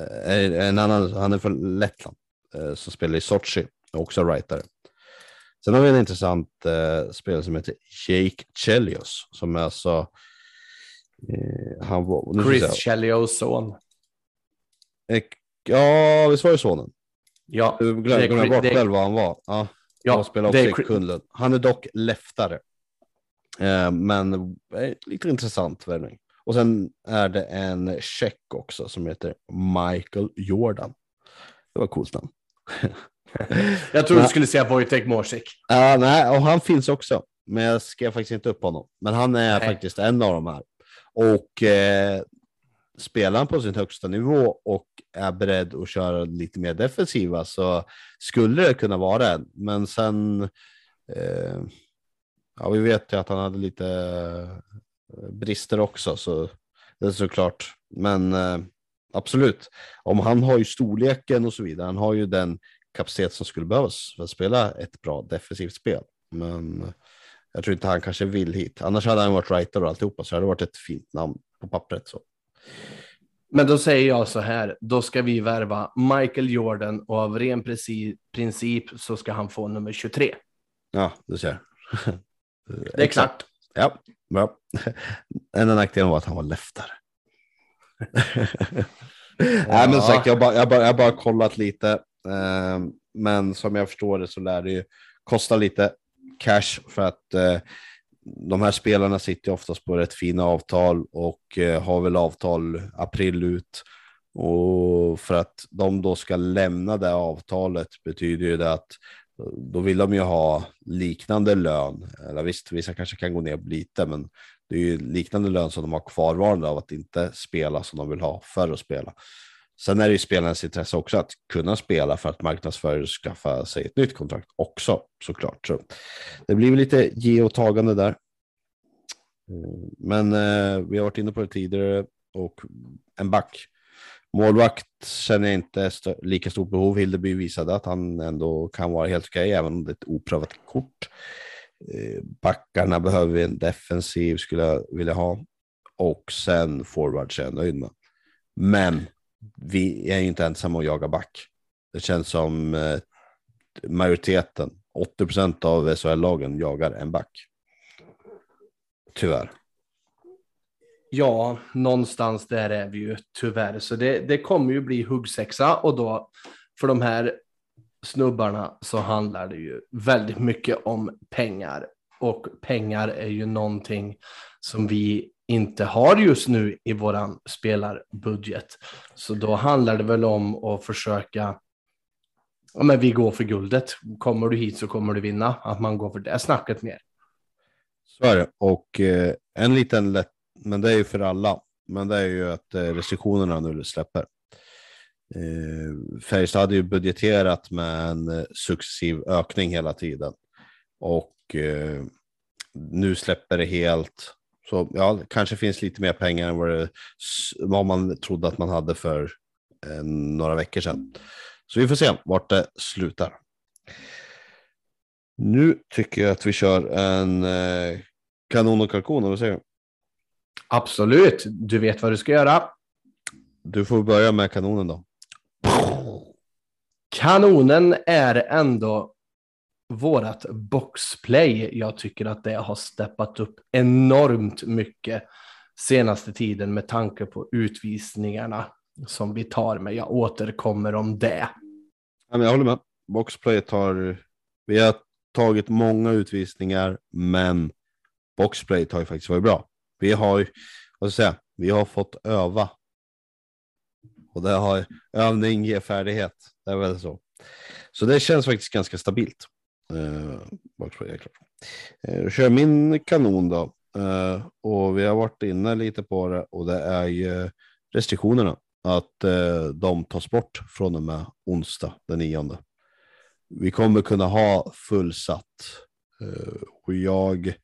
[SPEAKER 2] eh, är en annan, han är från Lettland som spelar i Sochi, också writare. Sen har vi en intressant eh, spelare som heter Jake Chelios som är alltså
[SPEAKER 1] eh, han var, Chris Chelios son.
[SPEAKER 2] Eh, ja, visst var det sonen?
[SPEAKER 1] Ja,
[SPEAKER 2] Du glömde bort själv vad han var. Ja,
[SPEAKER 1] ja,
[SPEAKER 2] han spelar också i Kunlund. Han är dock leftare. Eh, men eh, lite intressant värvning. Och sen är det en tjeck också som heter Michael Jordan. Det var coolt namn.
[SPEAKER 1] Jag tror du skulle säga Wojtek Morsik.
[SPEAKER 2] Ja, nej, och han finns också. Men jag skrev faktiskt inte upp honom. Men han är
[SPEAKER 1] Nej.
[SPEAKER 2] faktiskt en av de här. Och eh, spelar han på sin högsta nivå och är beredd att köra lite mer defensiva så skulle det kunna vara en. Men sen, eh, ja vi vet ju att han hade lite eh, brister också, så det är såklart. Men eh, absolut, om han har ju storleken och så vidare, han har ju den kapacitet som skulle behövas för att spela ett bra defensivt spel. Men jag tror inte han kanske vill hit. Annars hade han varit writer och alltihopa, så hade det varit ett fint namn på pappret. Så.
[SPEAKER 1] Men då säger jag så här, då ska vi värva Michael Jordan och av ren princip så ska han få nummer 23.
[SPEAKER 2] Ja, du ser.
[SPEAKER 1] Det är klart.
[SPEAKER 2] Ja, bra. Enda nackdelen var att han var leftare. Nej, men sagt, jag har bara, jag bara, jag bara kollat lite. Eh, men som jag förstår det så lär det ju kosta lite cash för att eh, de här spelarna sitter ju oftast på rätt fina avtal och eh, har väl avtal april ut. Och för att de då ska lämna det avtalet betyder ju det att då vill de ju ha liknande lön. Eller visst, vissa kanske kan gå ner lite, men det är ju liknande lön som de har kvarvarande av att inte spela som de vill ha för att spela. Sen är det ju spelarens intresse också att kunna spela för att marknadsföra och skaffa sig ett nytt kontrakt också såklart. Så det blir lite ge och tagande där. Eh, men eh, vi har varit inne på det tidigare och en back. Målvakt känner jag inte st- lika stort behov. Hildeby visade att han ändå kan vara helt okej, även om det är ett oprövat kort. Eh, backarna behöver vi en defensiv, skulle jag vilja ha. Och sen forwards är jag nöjd med. Men vi är ju inte ensamma och jagar back. Det känns som eh, majoriteten, 80 procent av SHL-lagen jagar en back. Tyvärr.
[SPEAKER 1] Ja, någonstans där är vi ju tyvärr. Så det, det kommer ju bli huggsexa och då för de här snubbarna så handlar det ju väldigt mycket om pengar. Och pengar är ju någonting som vi inte har just nu i våran spelarbudget. Så då handlar det väl om att försöka Ja, men vi går för guldet. Kommer du hit så kommer du vinna. Att man går för det snacket mer.
[SPEAKER 2] Så är det. Och eh, en liten lätt, men det är ju för alla. Men det är ju att eh, restriktionerna nu släpper. Eh, Färjestad hade ju budgeterat med en eh, successiv ökning hela tiden. Och eh, nu släpper det helt. Så ja, kanske finns lite mer pengar än vad, det, vad man trodde att man hade för eh, några veckor sedan. Så vi får se vart det slutar. Nu tycker jag att vi kör en eh, kanon och kalkon, vad säger du?
[SPEAKER 1] Absolut, du vet vad du ska göra.
[SPEAKER 2] Du får börja med kanonen då.
[SPEAKER 1] Kanonen är ändå vårat boxplay. Jag tycker att det har steppat upp enormt mycket senaste tiden med tanke på utvisningarna som vi tar med. Jag återkommer om det.
[SPEAKER 2] Jag håller med. Boxplayet har, vi har tagit många utvisningar, men boxplayet har ju faktiskt varit bra. Vi har, ju- vad ska jag säga, vi har fått öva. Och det har övning ger färdighet. Det är väl så. Så det känns faktiskt ganska stabilt. Eh, jag eh, kör min kanon då. Eh, och vi har varit inne lite på det och det är ju restriktionerna. Att eh, de tas bort från och med onsdag den nionde. Vi kommer kunna ha fullsatt. Eh, och jag,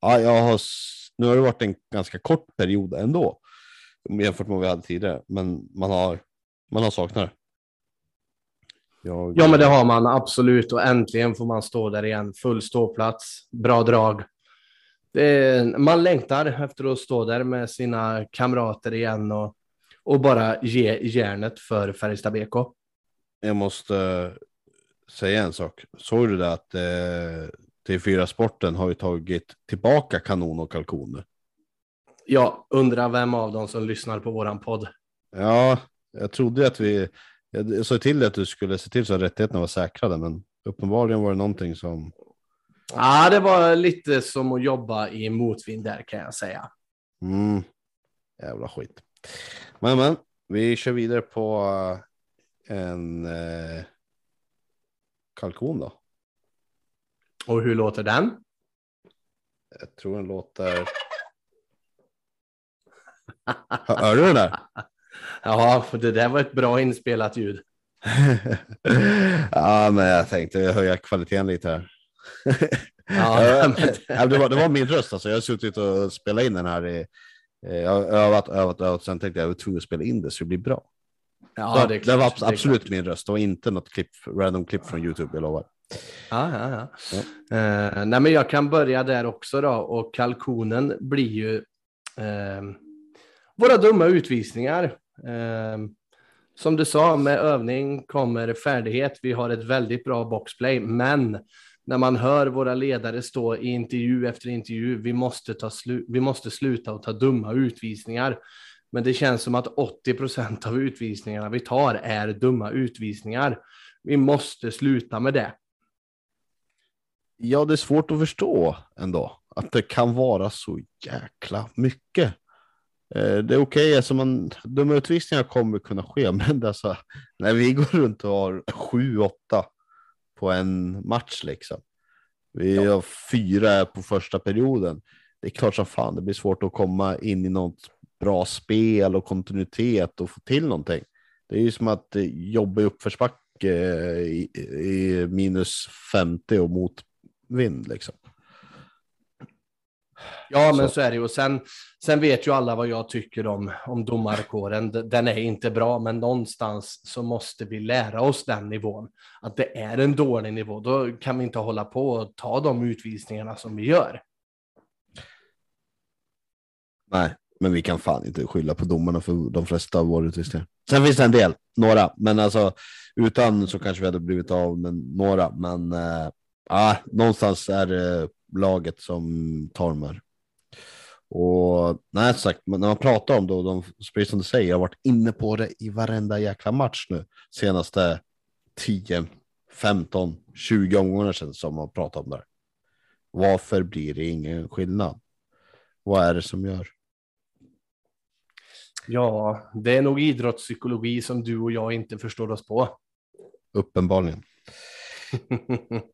[SPEAKER 2] ja, jag har, nu har det varit en ganska kort period ändå. Jämfört med vad vi hade tidigare. Men man har, man har saknat det. Jag,
[SPEAKER 1] Ja, men det har man absolut och äntligen får man stå där igen. Full ståplats, bra drag. Det är, man längtar efter att stå där med sina kamrater igen och, och bara ge järnet för Färjestad BK.
[SPEAKER 2] Jag måste säga en sak. Såg du det att eh, TV4 Sporten har ju tagit tillbaka kanon och kalkon nu?
[SPEAKER 1] Jag undrar vem av dem som lyssnar på våran podd.
[SPEAKER 2] Ja, jag trodde att vi Jag sa till dig att du skulle se till så att rättigheterna var säkrade, men uppenbarligen var det någonting som...
[SPEAKER 1] Ja, det var lite som att jobba i motvind där kan jag säga.
[SPEAKER 2] Mm. Jävla skit. Men, men, vi kör vidare på en eh, kalkon då.
[SPEAKER 1] Och hur låter den?
[SPEAKER 2] Jag tror den låter... Hör du den där?
[SPEAKER 1] Ja, för det där var ett bra inspelat ljud.
[SPEAKER 2] ja, men jag tänkte höja kvaliteten lite här.
[SPEAKER 1] Ja,
[SPEAKER 2] det, var, det var min röst alltså. Jag har suttit och spelat in den här. I, jag har övat, övat, övat. Sen tänkte jag att jag var tvungen att spela in det så det blir bra.
[SPEAKER 1] ja, det,
[SPEAKER 2] det, var
[SPEAKER 1] det
[SPEAKER 2] absolut
[SPEAKER 1] klart.
[SPEAKER 2] min röst och inte något klipp, random klipp från Youtube, jag lovar.
[SPEAKER 1] Ja, ja, ja. Eh, nej, men jag kan börja där också då. Och kalkonen blir ju eh, våra dumma utvisningar. Eh, som du sa, med övning kommer färdighet. Vi har ett väldigt bra boxplay, men när man hör våra ledare stå i intervju efter intervju, vi måste, ta slu- vi måste sluta och ta dumma utvisningar. Men det känns som att 80 procent av utvisningarna vi tar är dumma utvisningar. Vi måste sluta med det.
[SPEAKER 2] Ja, det är svårt att förstå ändå att det kan vara så jäkla mycket. Eh, Det är okej, alltså man, dumma utvisningar kommer kunna ske, men det är så, när vi går runt och har sju, åtta på en match liksom. Vi
[SPEAKER 1] Ja.
[SPEAKER 2] har fyra på första perioden. Det är klart som fan det blir svårt att komma in i något bra spel och kontinuitet och få till någonting. Det är ju som att eh, jobba i uppförsbacke eh, i, i minus 50 och motvind liksom.
[SPEAKER 1] Ja, men
[SPEAKER 2] Så.
[SPEAKER 1] så, är det ju. Och sen, sen vet ju alla vad jag tycker om, om domarkåren. Den är inte bra, men någonstans så måste vi lära oss den nivån. Att det är en dålig nivå. Då kan vi inte hålla på och ta de utvisningarna som vi gör.
[SPEAKER 2] Nej, men vi kan fan inte skylla på domarna för de flesta av våra utvisningar. Sen finns det en del, några, men alltså utan så kanske vi hade blivit av med några. Men äh, ah, någonstans är det laget som tar de här. Och nej, sagt, när man pratar om det, och de, precis som du säger, jag har varit inne på det i varenda jäkla match nu senaste 10, 15, 20 omgångar sedan som man pratar om det. Varför blir det ingen skillnad? Vad är det som gör?
[SPEAKER 1] Ja, det är nog idrottspsykologi som du och jag inte förstår oss på.
[SPEAKER 2] Uppenbarligen.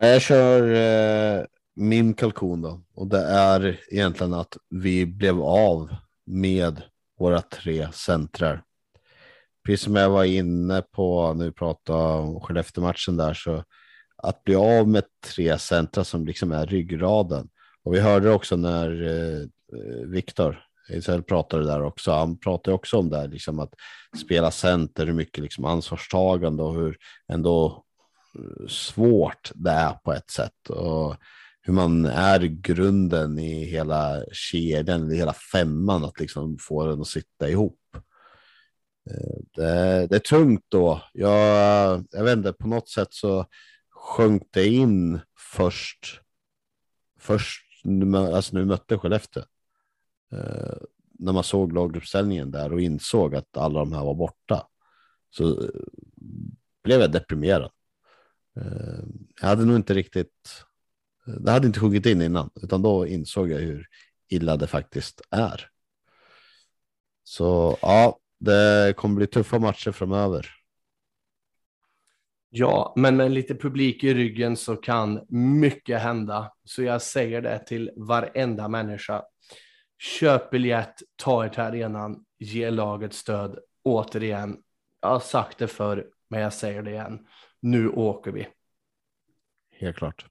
[SPEAKER 2] Jag kör eh, min kalkon då. Och det är egentligen att vi blev av med våra tre centrar. Precis som jag var inne på när vi pratade om Skellefteå-matchen där så att bli av med tre centra som liksom är ryggraden. Och vi hörde också när eh, Viktor Israel pratade där också. Han pratade också om det här, liksom att spela center, hur mycket liksom ansvarstagande och hur ändå svårt det är på ett sätt. Och hur man är grunden i hela kedjan, i hela femman, att liksom få den att sitta ihop. Eh, det, det är tungt då. Jag, jag vet inte, på något sätt så sjönk det in först, först alltså när vi mötte Skellefteå. Eh, när man såg laguppställningen där och insåg att alla de här var borta så blev jag deprimerad. Eh, jag hade nog inte riktigt, det hade inte sjunkit in innan, utan då insåg jag hur illa det faktiskt är. Så ja, det kommer bli tuffa matcher framöver.
[SPEAKER 1] Ja, men med lite publik i ryggen så kan mycket hända. Så jag säger det till varenda människa. Köp biljett, ta er till arenan, ge laget stöd. Återigen, jag har sagt det förr, men jag säger det igen. Nu åker vi.
[SPEAKER 2] Helt klart.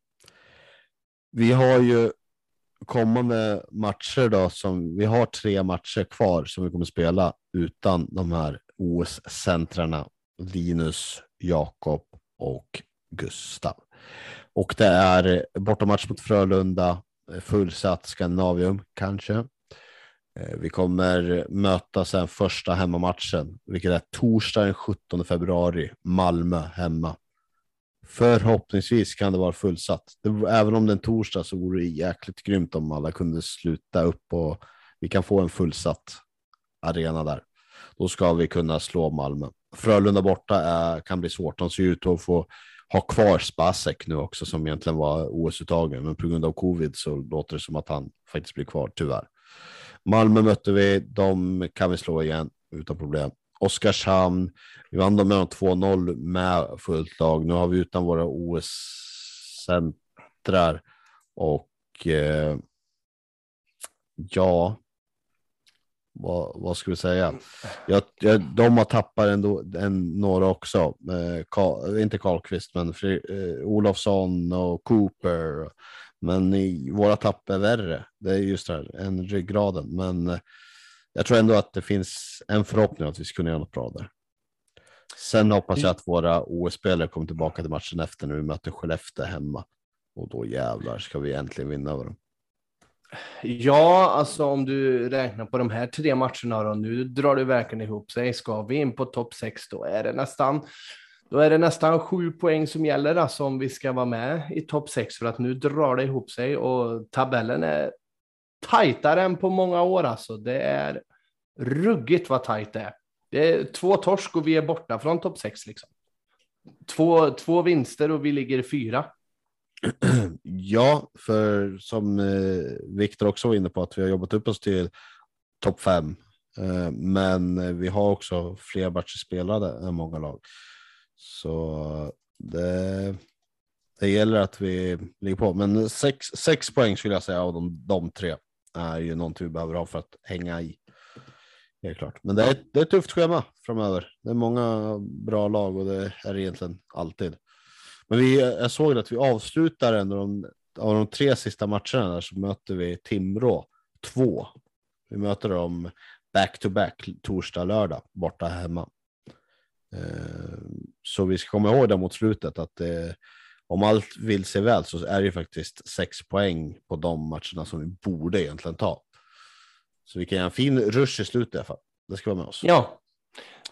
[SPEAKER 2] Vi har ju kommande matcher då som vi har tre matcher kvar som vi kommer spela utan de här OS-centrarna Linus, Jakob och Gustav. Och det är bortamatch mot Frölunda, fullsatt Skandinavium kanske. Eh, vi kommer möta sen första hemmamatchen, vilket är torsdag den 17 februari, Malmö hemma. Förhoppningsvis kan det vara fullsatt. Det, även om det är en torsdag så vore det jäkligt grymt om alla kunde sluta upp och vi kan få en fullsatt arena där. Då ska vi kunna slå Malmö. Frölunda borta är, kan bli svårt. De ser ut att få ha kvar Spasek nu också som egentligen var OS-uttagen, men på grund av covid så låter det som att han faktiskt blir kvar, tyvärr. Malmö mötte vi, de kan vi slå igen utan problem. Oskarshamn, vi vann dem med 2-0 med fullt lag. Nu har vi utan våra OS-centrar och eh, ja, vad, vad ska vi säga? Jag, jag, de har tappat ändå, en, några också. Eh, Karl, inte Karlqvist, men Fri, eh, Olofsson och Cooper. Men i, våra tapp är värre. Det är just det här, en ryggraden. Men eh, jag tror ändå att det finns en förhoppning att vi ska kunna göra något bra där. Sen hoppas jag att våra OS-spelare kommer tillbaka till matchen efter när vi möter Skellefteå hemma. Och då jävlar ska vi äntligen vinna över dem.
[SPEAKER 1] Ja, alltså om du räknar på de här tre matcherna då, nu drar det verkligen ihop sig. Ska vi in på topp sex, då är det nästan då är det nästan sju poäng som gäller alltså om vi ska vara med i topp sex för att nu drar det ihop sig och tabellen är tajtare än på många år alltså. Det är ruggigt vad tajt det är. Det är två torsk och vi är borta från topp sex liksom. Två, två vinster och vi ligger fyra.
[SPEAKER 2] Ja, för som eh, Viktor också var inne på att vi har jobbat upp oss till topp fem. Eh, men vi har också fler matcher spelade än många lag. Så det, det gäller att vi ligger på. Men sex, sex poäng skulle jag säga av de, de tre är ju någonting vi behöver ha för att hänga i. Helt klart. Men det är, det är ett tufft schema framöver. Det är många bra lag och det är det egentligen alltid. Men vi, jag såg att vi avslutar ändå de, av de tre sista matcherna där så möter vi Timrå två. Vi möter dem back to back torsdag, lördag borta hemma. Eh, så vi ska komma ihåg det mot slutet att det, om allt vill sig väl så är det ju faktiskt sex poäng på de matcherna som vi borde egentligen ta. Så vi kan göra en fin rush i slutet i alla fall. Det ska vara med oss.
[SPEAKER 1] Ja,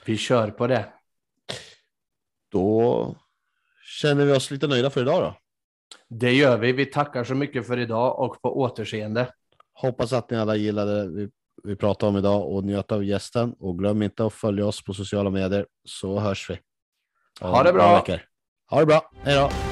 [SPEAKER 1] vi kör på det.
[SPEAKER 2] Då känner vi oss lite nöjda för idag då.
[SPEAKER 1] Det gör vi. Vi tackar så mycket för idag och på återseende.
[SPEAKER 2] Hoppas att ni alla gillade det vi, vi pratade om idag och njöt av gästen. Och glöm inte att följa oss på sociala medier så hörs vi.
[SPEAKER 1] Ha det bra.
[SPEAKER 2] Ha det bra. Hej då.